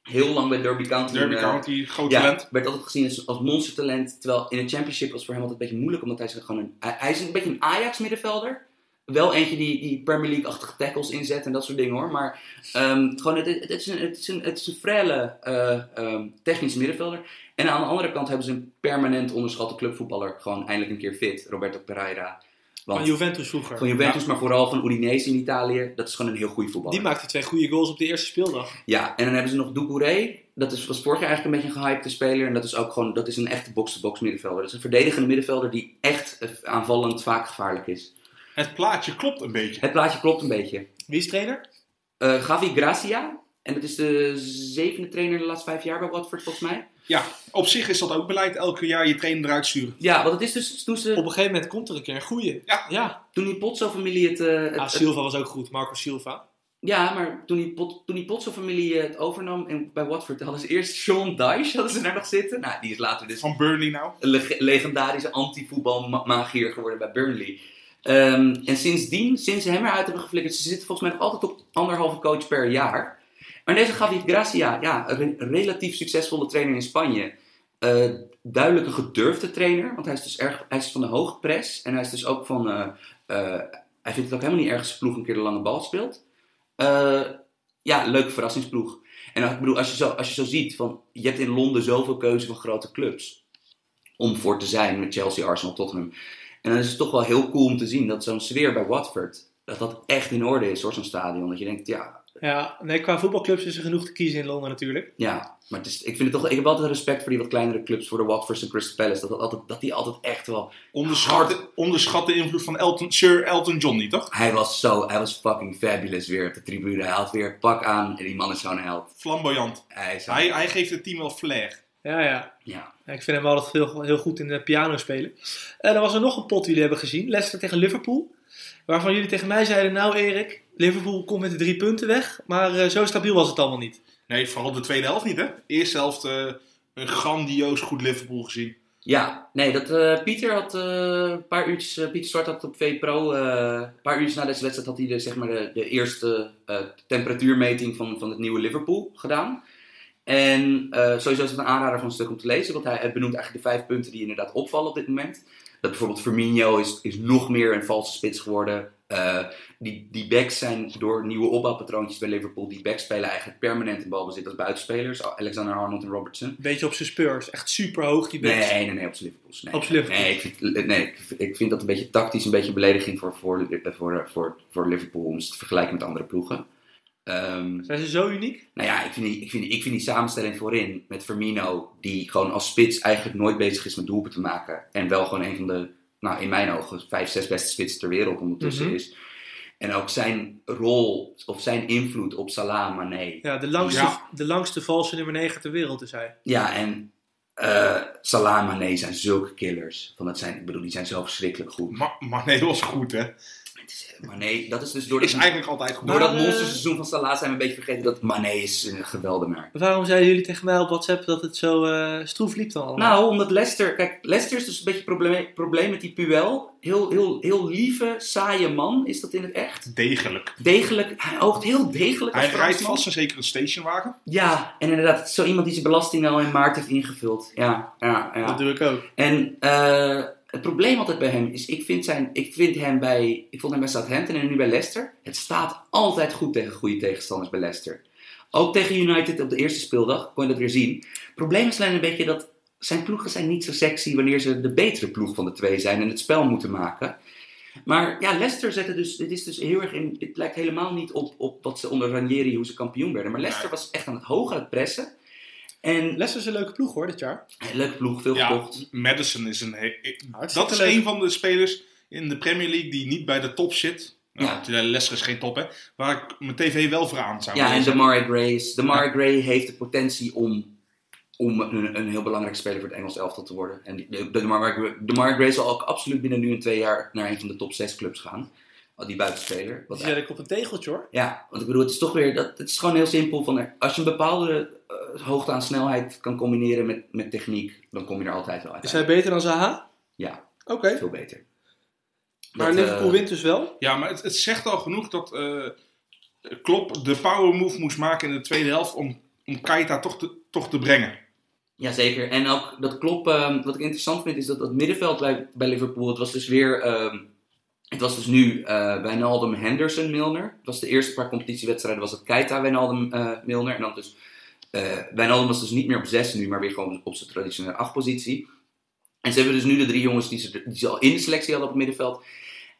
Heel lang bij Derby County. Derby uh, County, groot ja, talent. werd altijd gezien als, als monstertalent. Terwijl in het championship was voor hem altijd een beetje moeilijk. Omdat hij zich gewoon een... Hij, hij is een beetje een Ajax middenvelder. Wel eentje die, die Premier League-achtige tackles inzet en dat soort dingen hoor. Maar um, gewoon, het, het, is een, het, is een, het is een frele uh, um, technische middenvelder. En aan de andere kant hebben ze een permanent onderschatte clubvoetballer. Gewoon eindelijk een keer fit. Roberto Pereira. Want, van Juventus vroeger. Van Juventus, ja. maar vooral van Udinese in Italië. Dat is gewoon een heel goede voetballer. Die maakte twee goede goals op de eerste speeldag. Ja, en dan hebben ze nog Doucouré. Dat is, was vorig jaar eigenlijk een beetje een gehypte speler. En dat is ook gewoon dat is een echte box-to-box middenvelder. Dat is een verdedigende middenvelder die echt aanvallend vaak gevaarlijk is. Het plaatje klopt een beetje. Het plaatje klopt een beetje. Wie is trainer? Uh, Gavi Gracia. En dat is de zevende trainer de laatste vijf jaar bij Watford, volgens mij. Ja, op zich is dat ook beleid. Elke jaar je trainer eruit sturen. Ja, want het is dus toen ze... Op een gegeven moment komt er een keer een goeie. Ja. ja. Toen die Potso-familie het, uh, het, ah, Silva was ook goed, Marco Silva. Ja, maar toen die, pot, toen die Potso-familie het overnam en bij Watford, hadden ze eerst Sean Dyche hadden ze daar nog zitten. Nou, die is later dus... Van Burnley nou. Een leg legendarische anti-voetbalmagier geworden bij Burnley. Um, en sindsdien, sinds ze hem eruit hebben geflikkerd, ze zitten volgens mij nog altijd op anderhalve coach per jaar. Maar deze Javier Gracia, ja, een re relatief succesvolle trainer in Spanje. Uh, duidelijk een gedurfde trainer, want hij is dus erg, hij is van de hoge press. En hij is dus ook van, uh, uh, hij vindt het ook helemaal niet erg als ploeg een keer de lange bal speelt. ja, leuke verrassingsploeg. En ik bedoel, als je, zo, als je zo ziet, van, je hebt in Londen zoveel keuze van grote clubs. Om voor te zijn met Chelsea, Arsenal, Tottenham. En dan is het toch wel heel cool om te zien dat zo'n sfeer bij Watford, dat dat echt in orde is, hoor, zo'n stadion. Dat je denkt, ja, Ja, nee, qua voetbalclubs is er genoeg te kiezen in Londen natuurlijk. Ja, maar het is, ik, vind het toch, ik heb altijd respect voor die wat kleinere clubs, voor de Watfords en Crystal Palace. Dat, dat, altijd, dat die altijd echt wel... Onderschat, de- onderschat de invloed van Elton, Sir Elton John niet, toch? Hij was zo, hij was fucking fabulous weer op de tribune. Hij had weer pak aan en die man is zo'n held. Flamboyant. Hij is Hij, hij geeft het team wel flair. Ja, ja. Ja. Ja, Ik vind hem altijd heel, heel goed in de piano spelen. En dan was er nog een pot die jullie hebben gezien. Leicester tegen Liverpool. Waarvan jullie tegen mij zeiden, nou Erik, Liverpool komt met de drie punten weg. Maar eh, zo stabiel was het allemaal niet. Nee, vooral de tweede helft niet, hè? Eerste helft eh, een grandioos goed Liverpool gezien. Ja, nee, dat, eh, Pieter had eh, een paar uurtjes, eh, Pieter Zwart had op VPRO, eh een paar uurtjes na deze wedstrijd had hij de, zeg maar de, de eerste eh, temperatuurmeting van, van het nieuwe Liverpool gedaan. En eh, sowieso is het een aanrader van een stuk om te lezen, want hij, benoemt eigenlijk de vijf punten die inderdaad opvallen op dit moment. Dat bijvoorbeeld Firmino is, is nog meer een valse spits geworden. Eh, die, die backs zijn door nieuwe opbouwpatroontjes bij Liverpool. Die backs spelen eigenlijk permanent in balbezit als buitenspelers. Alexander Arnold en Robertson. Beetje op zijn Spurs. Echt super hoog die backs. Nee, nee, nee, op zijn Liverpools. Nee, Op zijn Liverpools. Nee, ik vind, nee ik, vind dat een beetje tactisch, een beetje belediging voor, voor, voor, voor, voor Liverpool om ze te vergelijken met andere ploegen. Ehm, Zijn ze zo uniek? nou ja, ik vind, die, ik, vind, ik vind die samenstelling voorin met Firmino, die gewoon als spits eigenlijk nooit bezig is met doelpen te maken. En wel gewoon een van de, nou in mijn ogen, vijf, zes beste spitsen ter wereld ondertussen Mhm. is. En ook zijn rol of zijn invloed op Salah, Mane, Ja, de langste, Ja. de langste valse nummer 9 ter wereld is hij. Ja, en eh Salah en Mane zijn zulke killers. Van dat zijn, ik bedoel, die zijn zo verschrikkelijk goed. Nee, dat was goed, hè? Het is, Mane, dat is dus door, Is dat, eigenlijk altijd goed. door dat Maar, eh, monsterseizoen van Salah zijn we een beetje vergeten dat Mane is een geweldenaar. Waarom zeiden jullie tegen mij op WhatsApp dat het zo eh, stroef liep dan allemaal? Nou, omdat Leicester, kijk, Leicester is dus een beetje probleem, probleem met die Puel. Heel, heel, heel lieve, saaie man is dat in het echt. Degelijk. Degelijk, hij oogt heel degelijk als Hij rijdt vast en zeker een stationwagen. Ja, en inderdaad, zo iemand die zijn belasting al in maart heeft ingevuld. Ja, ja, ja. Dat doe ik ook. En eh, het probleem altijd bij hem is, ik vind, zijn, ik vind hem bij, ik vond hem bij Southampton en nu bij Leicester. Het staat altijd goed tegen goede tegenstanders bij Leicester. Ook tegen United op de eerste speeldag kon je dat weer zien. Het probleem is alleen een beetje dat zijn ploegen zijn niet zo sexy wanneer ze de betere ploeg van de twee zijn en het spel moeten maken. Maar ja, Leicester zette dus, dit is dus heel erg in, het lijkt helemaal niet op, op wat ze onder Ranieri, hoe ze kampioen werden. Maar Leicester was echt aan het hoog aan het pressen. En Leicester is een leuke ploeg hoor, dit jaar. leuke ploeg, veel Ja, gekocht. Madison is een... Dat is leuk. een van de spelers in de Premier League die niet bij de top zit. Ja. Ja. Ja. Leicester is geen top, hè. Waar ik mijn tv wel voor aan zou Ja, en Damari Gray, is- Damari Gray heeft de potentie om, om een, een heel belangrijk speler voor het Engels elftal te worden. En die- de, de, Damari, Gray- zal ook absoluut binnen nu en twee jaar naar een van de top 6 clubs gaan. Oh, Die buitenspeler. Wat Die zet ik op een tegeltje hoor. ja, want ik bedoel, het is toch weer, dat, het is gewoon heel simpel. Van, er- als je een bepaalde eh, hoogte aan snelheid kan combineren met, met techniek, dan kom je er altijd wel uit. Is hij beter dan Zaha? Ja, Oké. veel beter. Maar Dat, Liverpool eh, wint dus wel. Ja, maar het, het zegt al genoeg dat eh Klopp de power move moest maken in de tweede helft om, om Keita toch te, toch te brengen. Jazeker. En ook dat klopt. ehm, wat ik interessant vind is dat het middenveld bij, bij Liverpool. Het was dus weer. ehm, het was dus nu eh Wijnaldum, Henderson, Milner. Het was de eerste paar competitiewedstrijden. Was het Keita, Wijnaldum, eh, Milner. En dan dus. eh Wijnaldum was dus niet meer op 6 nu, maar weer gewoon op zijn traditionele 8 positie. En ze hebben dus nu de drie jongens die ze, die ze al in de selectie hadden op het middenveld.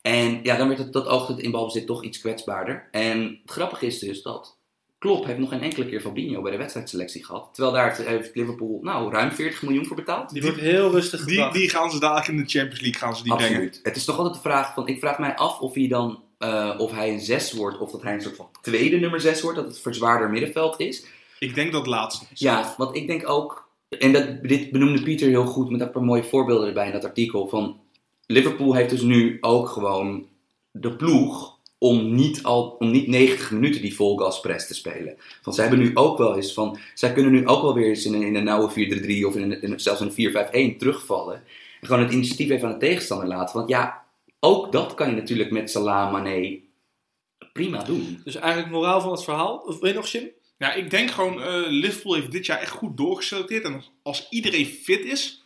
En ja, dan werd het, dat oog het in balbezit toch iets kwetsbaarder. En het grappige is dus dat Klopp heeft nog geen enkele keer Fabinho bij de wedstrijdselectie gehad. Terwijl daar heeft Liverpool nou ruim 40 miljoen voor betaald. Die wordt heel rustig Die, gebracht. die gaan ze dadelijk in de Champions League gaan ze die brengen. Absoluut. Het is toch altijd de vraag van, ik vraag mij af of hij dan, eh, of hij een 6 wordt, of dat hij een soort van tweede nummer 6 wordt, dat het verzwaarder middenveld is. Ik denk dat laatste. Ja, want ik denk ook, en dat, dit benoemde Pieter heel goed met een paar mooie voorbeelden erbij in dat artikel, van Liverpool heeft dus nu ook gewoon de ploeg om niet, al, om niet 90 minuten die vol gas press te spelen. Want zij hebben nu ook wel eens van, zij kunnen nu ook wel weer eens in een, in een nauwe 4-3-3 of in een, in zelfs een 4-5-1 terugvallen. En gewoon het initiatief even aan de tegenstander laten. Want ja, ook dat kan je natuurlijk met Salah, Mane prima doen. Dus eigenlijk moraal van het verhaal. Of wil je nog Jim? Ja, ik denk gewoon, eh, Liverpool heeft dit jaar echt goed doorgeselecteerd. En als iedereen fit is,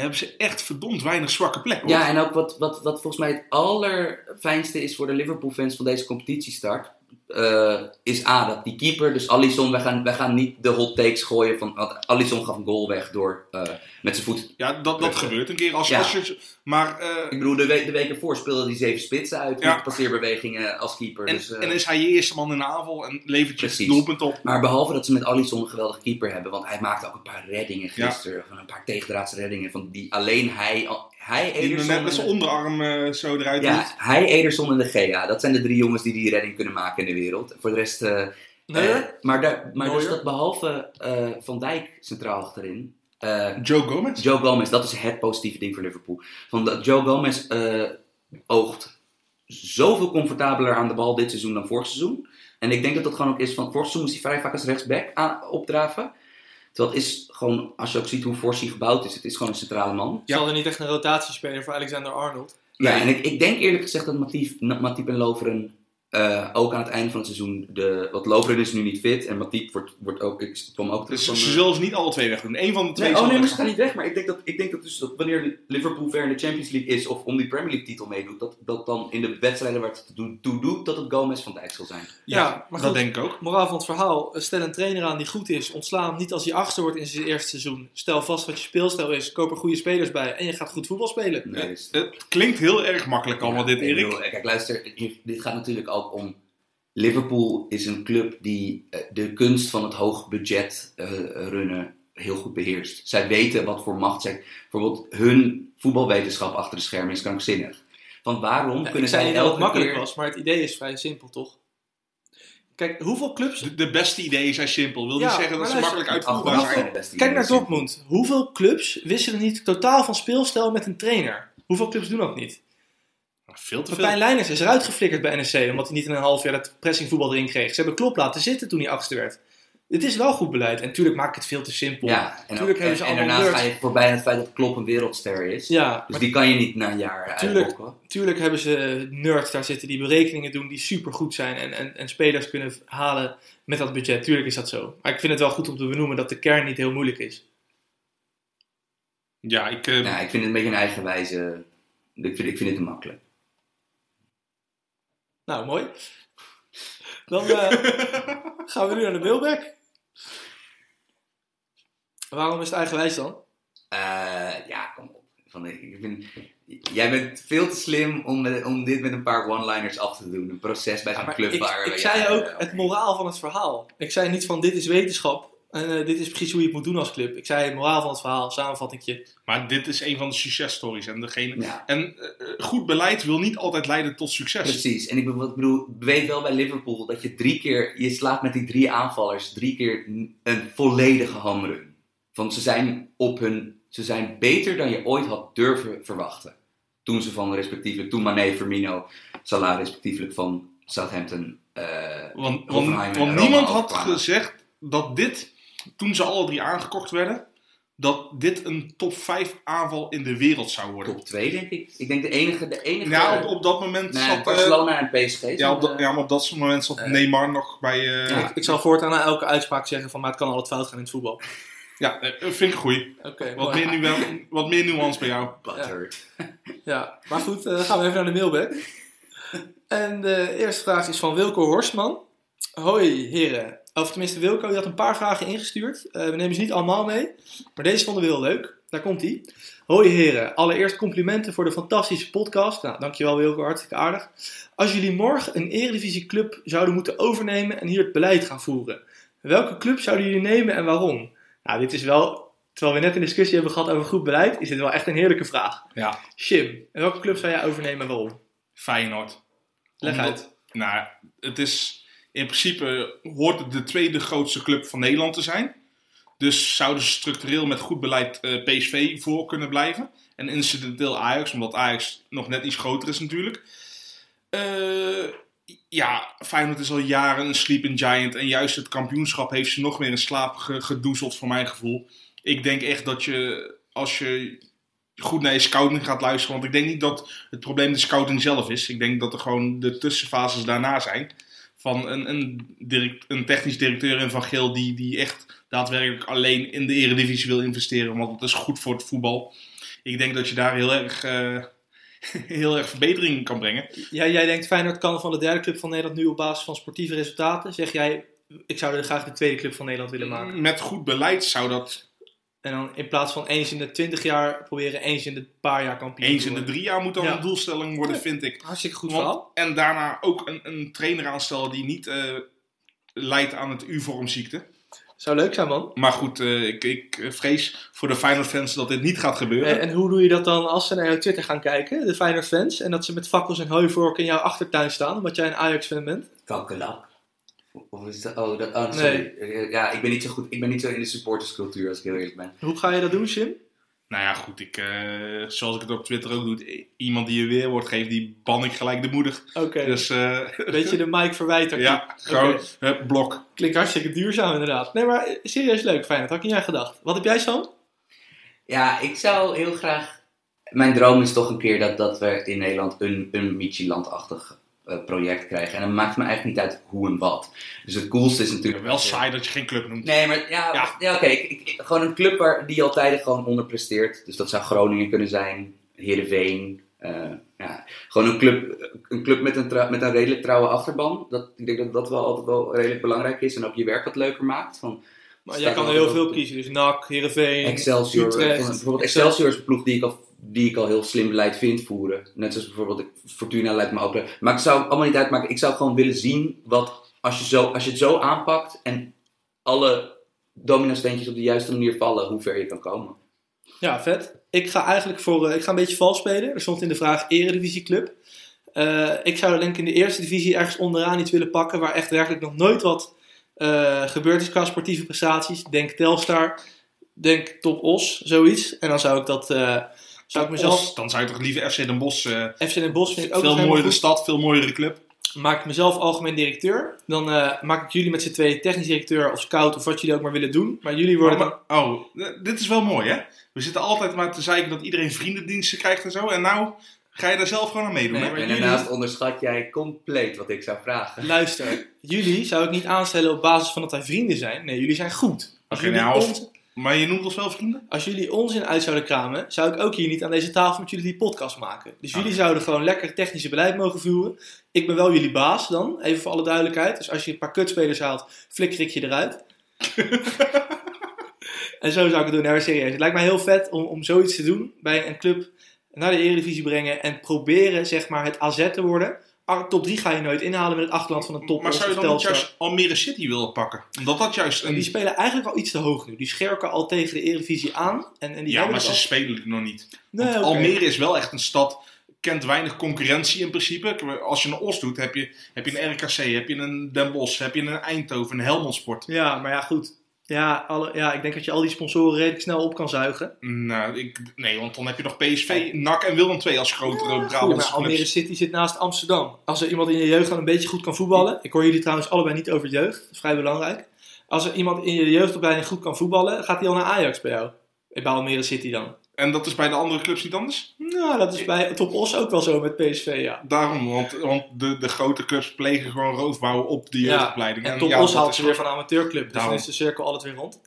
hebben ze echt verdomd weinig zwakke plekken. Ja, en ook wat, wat, wat volgens mij het allerfijnste is voor de Liverpool-fans van deze competitiestart. Eh, is A, dat die keeper, dus Alisson, wij gaan, wij gaan niet de hot takes gooien van, want Alisson gaf een goal weg door eh, met zijn voet. Ja, dat, dat gebeurt een keer. Als, Ja. als je, maar, eh, Ik bedoel, de, de week ervoor speelde hij zeven spitsen uit Ja. met passeerbewegingen als keeper. en, dus, en is hij je eerste man in de aanval en levert je het Precies. doelpunt op. Maar behalve dat ze met Alisson een geweldige keeper hebben, want hij maakte ook een paar reddingen gisteren, van een paar tegendraadse reddingen, van die alleen hij, hij Die Ederson net met zijn en- onderarm eh, zo eruit doet. Ja, hij, Ederson en de Gea, dat zijn de drie jongens die die redding kunnen maken in de wereld. Voor de rest... eh, Nee, eh, maar daar, maar dus dat behalve eh, Van Dijk centraal achterin, eh, Joe Gomez. Joe Gomez, dat is het positieve ding voor Liverpool. Van dat Joe Gomez eh, oogt zoveel comfortabeler aan de bal dit seizoen dan vorig seizoen. En ik denk dat dat gewoon ook is van vorig seizoen moest hij vrij vaak als rechtsback aan, opdraven. Terwijl het is gewoon, als je ook ziet hoe fors hij gebouwd is, het is gewoon een centrale man. Zal er niet echt een rotatiespeler voor Alexander Arnold? Ja, en ik, ik denk eerlijk gezegd dat Matip en Loveren eh, ook aan het einde van het seizoen, de, want Loveren is nu niet fit en Matip wordt, wordt ook, ik kwam ook terug Dus van... ze eh, zullen ze niet alle twee weg doen. Eén van de twee Nee, zal oh nee, maar ze gaan niet weg. Maar ik denk dat, ik denk dat, dus dat wanneer Liverpool ver in de Champions League is of om die Premier League titel meedoet, dat, dat dan in de wedstrijden waar het toe- doet, dat het Gomez van Dijk zal zijn. Ja, Ja, maar dat goed. denk ik ook. Moraal van het verhaal. Stel een trainer aan die goed is. Ontsla hem niet als hij achter wordt in zijn eerste seizoen. Stel vast wat je speelstijl is. Koop er goede spelers bij. En je gaat goed voetbal spelen. Nee, Het klinkt heel erg makkelijk allemaal dit, ik Erik. bedoel, Kijk, luister, dit gaat natuurlijk ook om. Liverpool is een club die eh, de kunst van het hoog budget eh, runnen heel goed beheerst. Zij weten wat voor macht zij. Bijvoorbeeld hun voetbalwetenschap achter de schermen is krankzinnig. Want waarom Ja, kunnen zij niet dat het elke makkelijk keer... was. Maar het idee is vrij simpel, toch? Kijk, hoeveel clubs... De, de beste ideeën zijn simpel. Wil Ja, niet zeggen dat ze makkelijk uitvoerbaar zijn Kijk naar. Dortmund. Hoeveel clubs wisselen niet totaal van speelstijl met een trainer? Hoeveel clubs doen dat niet? Veel te Martijn veel. Leijners is eruit geflikkerd bij NEC omdat hij niet in een half jaar dat pressingvoetbal erin kreeg. Ze hebben Klop laten zitten toen hij achtste werd. Het is wel goed beleid. En natuurlijk maak ik het veel te simpel. Ja, en, ook, Tuurlijk hebben ze en, daarnaast nerds. ga je voorbij aan het feit dat Klopp een wereldster is. Ja, Dus maar die kan je niet na een jaar Tuurlijk. uitbokken. natuurlijk hebben ze nerds daar zitten die berekeningen doen die super goed zijn. En, en, en spelers kunnen halen met dat budget. Tuurlijk is dat zo. Maar ik vind het wel goed om te benoemen dat de kern niet heel moeilijk is. Ja, ik, eh, Ja, ik vind het een beetje een eigenwijze... Ik vind, ik vind het te makkelijk. Nou, mooi. Dan eh, gaan we nu naar de mailback. Waarom is het eigenwijs dan? Eh, ja, kom op. Van, ik vind, jij bent veel te slim om, met- om dit met een paar one-liners af te doen. Een proces bij zo'n Maar club ik, waar... ik ja, zei ook het moraal van het verhaal. Ik zei niet van dit is wetenschap en eh, dit is precies hoe je het moet doen als club. Ik zei het moraal van het verhaal, samenvattingje. maar dit is een van de successtories. En, degene, Ja, en eh, goed beleid wil niet altijd leiden tot succes. precies. En ik bedoel, weet wel bij Liverpool dat je drie keer... Je slaat met die drie aanvallers drie keer een volledige home run. Want ze zijn op hun... Ze zijn beter dan je ooit had durven verwachten. Toen ze van respectievelijk... Toen Mane, Firmino, Salah respectievelijk van Southampton... eh, Want, want, niemand had gezegd dat dit, toen ze alle drie aangekocht werden, dat dit een top 5 aanval in de wereld zou worden. Top 2, denk ik. Ik denk de enige... De enige Ja, op, op dat moment Nee, zat... eh, Barcelona en PSG. ja, op dat, ja, op dat moment zat eh, Neymar nog bij... eh, Ja. ja, Ik, ik zal voortaan na elke uitspraak zeggen van maar het kan altijd fout gaan in het voetbal. eh, vind ik goed. Oké, Wat meer, nu, wat meer nuance bij jou. Buttered. Ja, maar goed, dan gaan we even naar de mailback. En de eerste vraag is van Wilco Horstman. Hoi heren. Of tenminste, Wilco die had een paar vragen ingestuurd. Eh, we nemen ze niet allemaal mee. Maar deze vonden we heel leuk. Daar komt hij. Hoi heren. Allereerst complimenten voor de fantastische podcast. Nou, dankjewel Wilco, hartstikke aardig. Als jullie morgen een eredivisie club zouden moeten overnemen en hier het beleid gaan voeren. Welke club zouden jullie nemen en waarom? Nou, dit is wel, terwijl we net een discussie hebben gehad over goed beleid, is dit wel echt een heerlijke vraag. Ja, Shim, welke club zou jij overnemen en waarom? Feyenoord. Leg Omdat- uit. Nou, het is in principe hoort het de tweede grootste club van Nederland te zijn. Dus zouden ze structureel met goed beleid eh, PSV voor kunnen blijven. En incidenteel Ajax, omdat Ajax nog net iets groter is natuurlijk. Eh, ja, Feyenoord is al jaren een sleeping giant. En juist het kampioenschap heeft ze nog meer in slaap ge- gedoezeld voor mijn gevoel. Ik denk echt dat je, als je goed naar je scouting gaat luisteren. Want ik denk niet dat het probleem de scouting zelf is. Ik denk dat er gewoon de tussenfases daarna zijn. Van een, een, direct- een technisch directeur in Van Geel die, die echt daadwerkelijk alleen in de eredivisie wil investeren. Want dat is goed voor het voetbal. Ik denk dat je daar heel erg, eh, heel erg verbetering kan brengen. Jij, jij denkt Feyenoord kan van de derde club van Nederland nu op basis van sportieve resultaten. Zeg jij, ik zou er graag de tweede club van Nederland willen maken. Met goed beleid zou dat En dan in plaats van eens in de twintig jaar proberen eens in de paar jaar kampioen eens in de drie jaar moet dan Ja. een doelstelling worden, Ja. vind ik. Hartstikke goed Want- verhaal. en daarna ook een, een trainer aanstellen die niet eh, leidt aan het U-vormziekte. Zou leuk zijn, man. Maar goed, eh, ik, ik vrees voor de Feyenoord-fans dat dit niet gaat gebeuren. En, en hoe doe je dat dan als ze naar jouw Twitter gaan kijken, de Feyenoord fans, en dat ze met fakkels en hooivorken in jouw achtertuin staan, omdat jij een Ajax-fan bent? Kakkelak. Of is dat... Oh, dat, oh sorry. Eh, Ja, ik ben niet zo goed. Ik ben niet zo in de supporterscultuur, als ik heel eerlijk ben. Hoe ga je dat doen, Jim? Nou ja, goed, ik, eh, zoals ik het op Twitter ook doe, iemand die je weerwoord geeft, die ban ik gelijk de moeder. Oké, Dus eh, beetje de Mike Verwijter. ja, gewoon eh, blok. Klinkt hartstikke duurzaam inderdaad. Nee, maar eh, serieus leuk, Feyenoord. Had ik niet aan gedacht. Wat heb jij, Sam? Ja, ik zou heel graag... Mijn droom is toch een keer dat, dat we in Nederland een, een Michieland-achtig project krijgen. En dan maakt het me eigenlijk niet uit hoe en wat. Dus het coolste is natuurlijk... Wel saai dat je geen club noemt. Nee, maar ja, Ja. ja. oké. gewoon een club waar, die altijd gewoon onderpresteert. Dus dat zou Groningen kunnen zijn, Heerenveen. eh, ja. Gewoon een club, een club met, een met een redelijk trouwe achterban. Dat, ik denk dat dat wel altijd wel redelijk belangrijk is. En ook je werk wat leuker maakt. Van, Maar jij kan er heel veel op- kiezen. Dus NAC, Heerenveen, Excelsior, Utrecht. bijvoorbeeld Excelsior is een ploeg die ik, al, die ik al heel slim beleid vind voeren. Net zoals bijvoorbeeld Fortuna lijkt me ook. Maar ik zou allemaal niet uitmaken. Ik zou gewoon willen zien wat, als je, zo, als je het zo aanpakt en alle domino-steentjes op de juiste manier vallen, hoe ver je kan komen. Ja, vet. Ik ga eigenlijk voor, eh, ik ga een beetje vals spelen. Er stond in de vraag Eredivisie Club. Eh, ik zou denk ik in de eerste divisie ergens onderaan iets willen pakken waar echt werkelijk nog nooit wat eh, gebeurd is qua sportieve prestaties. Denk Telstar, denk Top Os, zoiets. En dan zou ik dat, zou ik mezelf, Os, dan zou je toch liever FC Den Bosch... eh, FC Den Bosch vind ik ook veel mooiere goed. stad, veel mooiere club. Maak ik mezelf algemeen directeur. Dan eh, maak ik jullie met z'n tweeën technisch directeur of scout of wat jullie ook maar willen doen. Maar jullie worden. Maar- oh, dit is wel mooi, hè? We zitten altijd maar te zeiken dat iedereen vriendendiensten krijgt en zo. En nou ga je daar zelf gewoon aan meedoen, Nee, hè? en jullie- daarnaast onderschat jij compleet wat ik zou vragen. Luister, jullie zou ik niet aanstellen op basis van dat wij vrienden zijn. Nee, jullie zijn goed. Als, jullie, nou, ons, Maar je noemt ons wel vrienden? als jullie onzin uit zouden kramen, zou ik ook hier niet aan deze tafel met jullie die podcast maken. Dus jullie Ah. zouden gewoon lekker technische beleid mogen voeren. Ik ben wel jullie baas dan, even voor alle duidelijkheid. Dus als je een paar kutspelers haalt, flikker ik je eruit. en zo zou ik het doen. Nee, serieus. Het lijkt mij heel vet om, om zoiets te doen bij een club naar de Eredivisie brengen en proberen zeg maar het AZ te worden. Ah, Top 3 ga je nooit inhalen met het achterland van de top. maar zou je dan niet juist Almere City willen pakken? Omdat dat juist een... die spelen eigenlijk al iets te hoog nu. Die scherken al tegen de Eredivisie aan. En, en die Ja, maar ze al- spelen het nog niet. Nee. Almere is wel echt een stad, kent weinig concurrentie in principe. Als je een Os doet, heb je, heb je een RKC, heb je een Den Bosch, heb je een Eindhoven, een Helmond Sport. Ja, maar ja, goed. Ja, alle, ja, ik denk dat je al die sponsoren redelijk snel op kan zuigen. Nou, ik, nee, want dan heb je nog PSV, NAC en Willem II als grotere Ja, Brabantse maar Almere. City zit naast Amsterdam. Als er iemand in je jeugd dan een beetje goed kan voetballen. Ik hoor jullie trouwens allebei niet over jeugd. Dat is vrij belangrijk. Als er iemand in je jeugdopleiding goed kan voetballen, gaat hij al naar Ajax bij jou. Bij Almere City dan. En dat is bij de andere clubs niet anders? Nou, dat is bij Top Os ook wel zo met PSV, ja. Daarom, want, want de, de grote clubs plegen gewoon roofbouw op de Ja, jeugdopleiding. En Top ja, Os haalt ze weer van een amateurclub. Dus Daarom. dan is de cirkel altijd weer rond.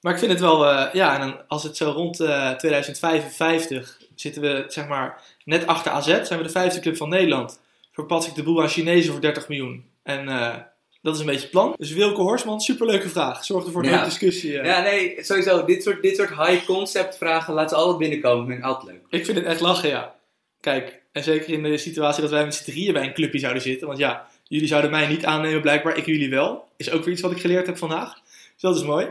Maar ik vind het wel, eh, ja, en dan, als het zo rond eh 2055 zitten we, zeg maar, net achter AZ, zijn we de vijfde club van Nederland. Verpas ik de boel aan Chinezen voor 30 miljoen. En eh, dat is een beetje het plan. Dus Wilke Horsman, superleuke vraag. Zorg ervoor een Ja. hoop discussie. eh. Ja, nee, sowieso. Dit soort, dit soort high-concept vragen laat ze altijd binnenkomen. Vind ik altijd leuk. Ik vind het echt lachen, ja. Kijk, en zeker in de situatie dat wij met z'n drieën bij een clubje zouden zitten. Want ja, jullie zouden mij niet aannemen, blijkbaar. Ik jullie wel. Is ook weer iets wat ik geleerd heb vandaag. Dus dat is mooi.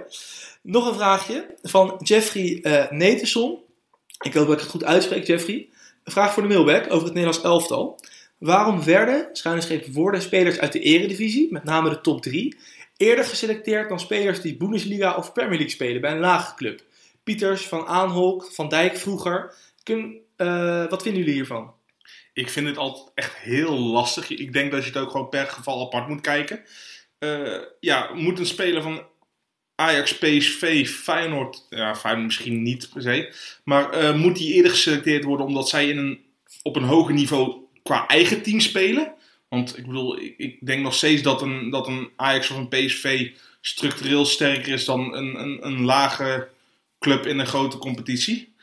Nog een vraagje van Jeffrey Neteson. Ik hoop dat ik het goed uitspreek, Jeffrey. Een vraag voor de mailback over het Nederlands elftal. Waarom werden, schuine worden, spelers uit de eredivisie, met name de top 3, eerder geselecteerd dan spelers die Bundesliga of Premier League spelen bij een lage club? Pieters, Van Aanholk, Van Dijk vroeger. Kun, eh, wat vinden jullie hiervan? Ik vind het altijd echt heel lastig. Ik denk dat je het ook gewoon per geval apart moet kijken. Eh, ja, moet een speler van Ajax, PSV, Feyenoord, ja, Feyenoord misschien niet per se, maar eh, moet die eerder geselecteerd worden omdat zij in een, op een hoger niveau qua eigen team spelen? Want ik bedoel, ik, ik denk nog steeds dat een, dat een Ajax of een PSV structureel sterker is dan een, een, een lage club in een grote competitie.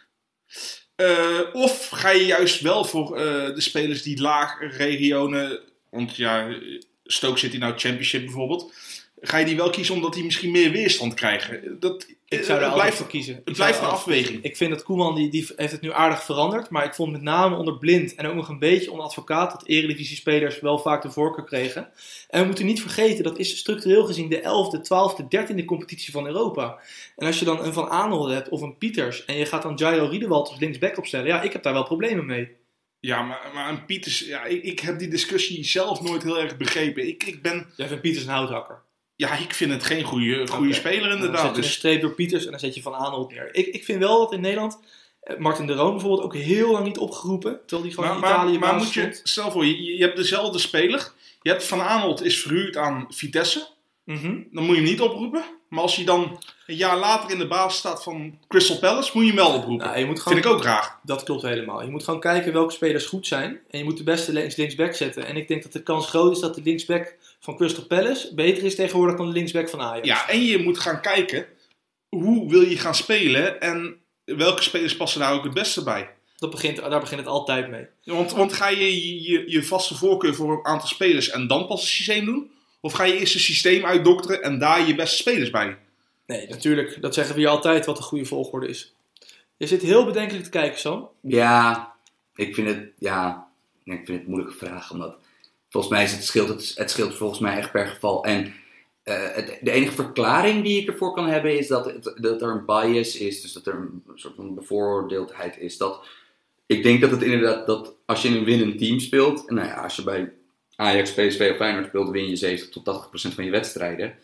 Eh, of ga je juist wel voor eh, de spelers die laag regionen, want ja, Stoke City nou Championship bijvoorbeeld, ga je die wel kiezen omdat die misschien meer weerstand krijgen? Dat, Ik eh, zou er het altijd blijft, voor kiezen. het Ik blijft zou een afweging. Ik vind dat Koeman die, die heeft het nu aardig veranderd. Maar ik vond met name onder Blind en ook nog een beetje onder advocaat dat eredivisie-spelers wel vaak de voorkeur kregen. En we moeten niet vergeten, dat is structureel gezien de 11e, 12e, 13e competitie van Europa. En als je dan een Van Aanholt hebt of een Pieters en je gaat dan Jairo Riedewald als linksback opstellen, ja, ik heb daar wel problemen mee. Ja, maar, maar een Pieters, ja, ik, ik heb die discussie zelf nooit heel erg begrepen. Ik, ik ben, Jij vindt Pieters een houthakker. Ja, ik vind het geen goede, goede speler Dan zet inderdaad. je een streep door Pieters en dan zet je Van Aanholt neer. Ik, ik vind wel dat in Nederland, eh, Martin de Roon bijvoorbeeld, ook heel lang niet opgeroepen. Terwijl die gewoon maar, in Italië maar moet je, stel voor, je, je hebt dezelfde speler. Je hebt Van Aanholt is verhuurd aan Vitesse. Mhm. Dan moet je hem niet oproepen. Maar als hij dan een jaar later in de basis staat van Crystal Palace, moet je hem wel oproepen. Nou, je moet gewoon, Vind ik ook raar. Dat klopt helemaal. Je moet gewoon kijken welke spelers goed zijn. En je moet de beste links linksback zetten. En ik denk dat de kans groot is dat de linksback van Crystal Palace beter is tegenwoordig dan de linksback van Ajax. Ja, en je moet gaan kijken hoe wil je gaan spelen en welke spelers passen daar ook het beste bij. Dat begint, daar begint het altijd mee. Want, want ga je, je je vaste voorkeur voor een aantal spelers en dan pas een systeem doen? Of ga je eerst een systeem uitdokteren en daar je beste spelers bij? Nee, natuurlijk. Dat zeggen we hier altijd wat de goede volgorde is. Je zit heel bedenkelijk te kijken, Sam. Ja, ik vind het, ja, ik vind het een moeilijke vraag. Omdat volgens mij is het, scheelt het, het scheelt volgens mij echt per geval. En eh, de enige verklaring die ik ervoor kan hebben is dat, het, dat er een bias is. Dus dat er een soort van bevoordeeldheid is. Dat, ik denk dat het inderdaad, dat als je in een winnend team speelt. En nou ja, als je bij Ajax, PSV of Feyenoord speelt, win je 70 tot 80 procent van je wedstrijden.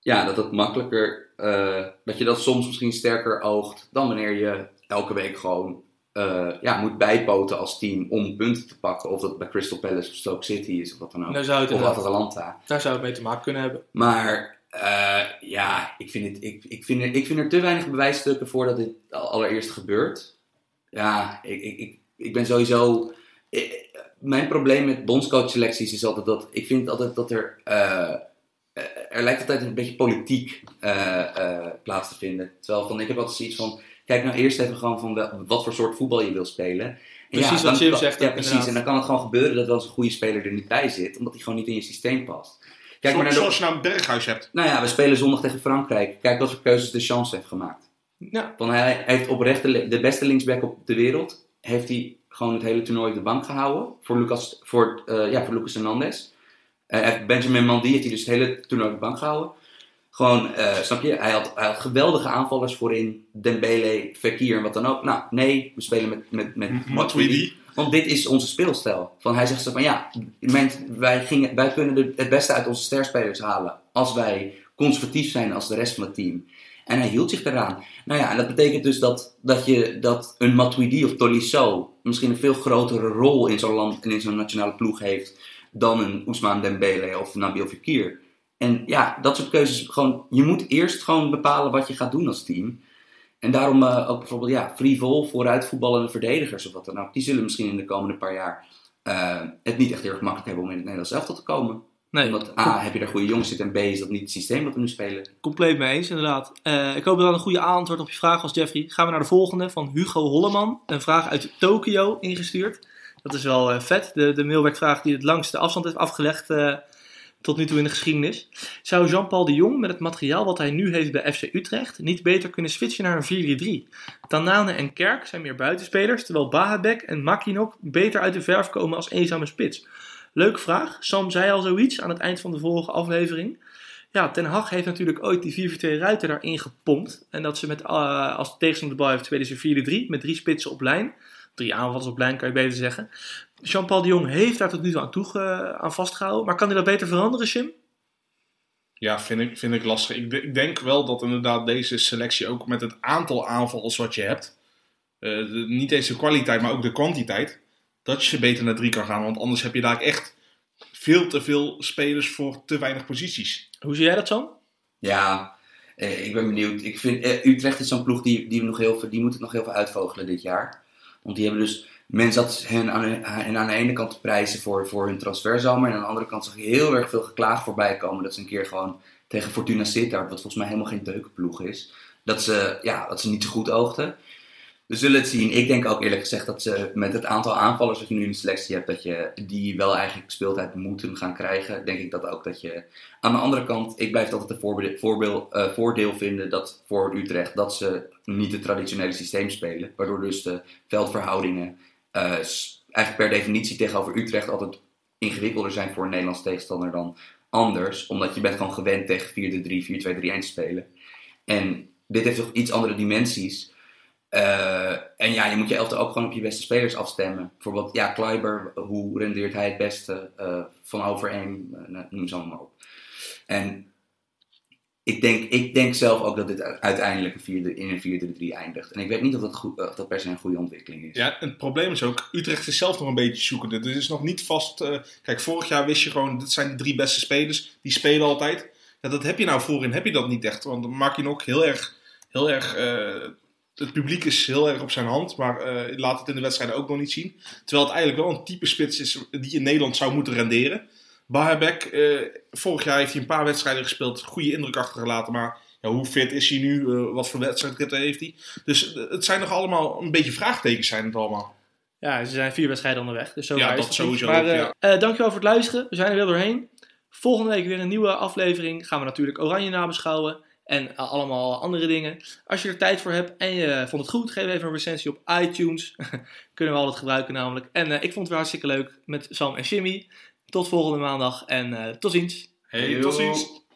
Ja, dat het makkelijker, eh, dat je dat soms misschien sterker oogt dan wanneer je elke week gewoon eh, ja, moet bijpoten als team om punten te pakken. Of dat bij Crystal Palace of Stoke City is of wat dan ook. Daar zou het, Of Atalanta. daar zou het mee te maken kunnen hebben. Maar eh, ja, ik vind, het, ik, ik, vind er, ik vind er te weinig bewijsstukken voor dat dit al- allereerst gebeurt. Ja, ik, ik, ik, ben sowieso. eh, mijn probleem met bondscoachselecties is altijd dat. Ik vind altijd dat er. er lijkt altijd een beetje politiek plaats te vinden. Terwijl van, ik heb altijd zoiets van. Kijk nou eerst even gewoon van wel- wat voor soort voetbal je wil spelen. En Precies wat dan Jim kan- zegt Ja, precies. inderdaad. En dan kan het gewoon gebeuren dat wel eens een goede speler er niet bij zit. Omdat hij gewoon niet in je systeem past. Kijk maar naar de, Zoals je nou een berghuis hebt. nou ja, we spelen zondag tegen Frankrijk. Kijk wat voor keuzes de chance heeft gemaakt. Ja, Van hij heeft oprecht de, de beste linksback op de wereld. Heeft hij gewoon het hele toernooi op de bank gehouden. Voor Lucas, voor, eh, ja, voor Lucas Hernandez. Eh, Benjamin Mandy heeft hij dus het hele toernooi op de bank gehouden. Gewoon, eh, snap je? Hij had, hij had geweldige aanvallers voorin. Dembele, Fekir en wat dan ook. Nou, nee, we spelen met, met, met Matuidi. Matuidi. Want dit is onze speelstijl. Van hij zegt zo van ja, wij, gingen, wij kunnen de- het beste uit onze sterspelers halen. Als wij conservatief zijn als de rest van het team. En hij hield zich eraan. Nou ja, en dat betekent dus dat, dat, je, dat een Matuidi of Tolisso misschien een veel grotere rol in zo'n land en in zo'n nationale ploeg heeft dan een Ousmane Dembele of Nabil Fekir. En ja, dat soort keuzes. Gewoon, je moet eerst gewoon bepalen wat je gaat doen als team. En daarom eh, ook bijvoorbeeld, ja, frivol, vooruit voetballende verdedigers of wat dan ook. Die zullen misschien in de komende paar jaar eh, het niet echt heel erg makkelijk hebben om in het Nederlands elftal te komen. nee. Omdat A, heb je daar goede jongens zitten en B, is dat niet het systeem wat we nu spelen. Compleet mee eens, inderdaad. Eh, ik hoop dat dat een goede antwoord op je vraag was, Jeffrey. Gaan we naar de volgende van Hugo Holleman. Een vraag uit Tokio ingestuurd. Dat is wel vet. De, de mailbackvraag die het langste afstand heeft afgelegd tot nu toe in de geschiedenis. Zou Jean-Paul de Jong met het materiaal wat hij nu heeft bij FC Utrecht niet beter kunnen switchen naar een 4-3-3? Tanane en Kerk zijn meer buitenspelers, terwijl Bahabek en Makinok beter uit de verf komen als eenzame spits. Leuke vraag. Sam zei al zoiets aan het eind van de vorige aflevering. Ja, Ten Hag heeft natuurlijk ooit die 4-4-2 ruiter daarin gepompt. En dat ze met, eh, als de tegenstander de bal heeft, spelen ze 4-3 met drie spitsen op lijn. Drie aanvallers op lijn, kan je beter zeggen. Jean-Paul de Jong heeft daar tot nu toe aan, toege, aan vastgehouden. Maar kan hij dat beter veranderen, Jim? Ja, vind ik, vind ik lastig. Ik, ik denk wel dat inderdaad deze selectie ook met het aantal aanvallers wat je hebt, eh, de- niet eens de kwaliteit, maar ook de kwantiteit, dat je beter naar drie kan gaan. Want anders heb je daar echt veel te veel spelers voor te weinig posities. Hoe zie jij dat, Sam? Ja, eh, ik ben benieuwd. Ik vind, eh, Utrecht is zo'n ploeg die, die, we nog heel veel, die moet het nog heel veel uitvogelen dit jaar. Want die hebben dus, men zat hen aan, de- aan de ene kant te prijzen voor, voor hun transferzomer. En aan de andere kant zag je heel erg veel geklaag voorbij komen. Dat ze een keer gewoon tegen Fortuna Sittard, wat volgens mij helemaal geen deukenploeg is. Dat ze, ja, dat ze niet zo goed oogden. We zullen het zien. Ik denk ook eerlijk gezegd dat ze met het aantal aanvallers dat je nu in de selectie hebt, dat je die wel eigenlijk speeltijd moeten gaan krijgen. Denk ik dat ook dat je. Aan de andere kant, ik blijf altijd een voorbeeld, uh, voordeel vinden dat voor Utrecht dat ze niet het traditionele systeem spelen. Waardoor dus de veldverhoudingen eigenlijk per definitie tegenover Utrecht altijd ingewikkelder zijn voor een Nederlands tegenstander dan anders. Omdat je bent gewoon gewend tegen 4-3, 4-2-3-1 te spelen. En dit heeft toch iets andere dimensies. Uh, en ja, je moet je elfte ook gewoon op je beste spelers afstemmen. Bijvoorbeeld, ja, Kleiber, hoe rendeert hij het beste uh, van overeen? Uh, noem ze allemaal op. En ik denk, ik denk zelf ook dat dit uiteindelijk vierde, in een 4-3 eindigt. En ik weet niet of dat, goed, dat per se een goede ontwikkeling is. Ja, het probleem is ook, Utrecht is zelf nog een beetje zoekende. Dus is nog niet vast... Uh, kijk, vorig jaar wist je gewoon, dit zijn de drie beste spelers. Die spelen altijd. Dat heb je nou voorin, heb je dat niet echt. Want dan maak je nog heel erg... Heel erg uh, het publiek is heel erg op zijn hand, maar uh, laat het in de wedstrijden ook nog niet zien. Terwijl het eigenlijk wel een type spits is die in Nederland zou moeten renderen. Bahabek, uh, vorig jaar heeft hij een paar wedstrijden gespeeld, goede indruk achtergelaten, maar ja, hoe fit is hij nu? Uh, wat voor wedstrijdritten heeft hij? Dus het zijn nog allemaal een beetje vraagtekens zijn het allemaal. Ja, ze zijn vier wedstrijden onderweg, dus zo ja, dat het sowieso. Maar, ook, ja. dankjewel voor het luisteren, we zijn er weer doorheen. Volgende week weer een nieuwe aflevering. Gaan we natuurlijk Oranje nabeschouwen. En allemaal andere dingen. Als je er tijd voor hebt en je vond het goed, geef even een recensie op iTunes. Kunnen we altijd gebruiken namelijk. En ik vond het weer hartstikke leuk met Sam en Jimmy. Tot volgende maandag en uh, tot ziens. Hey, tot ziens.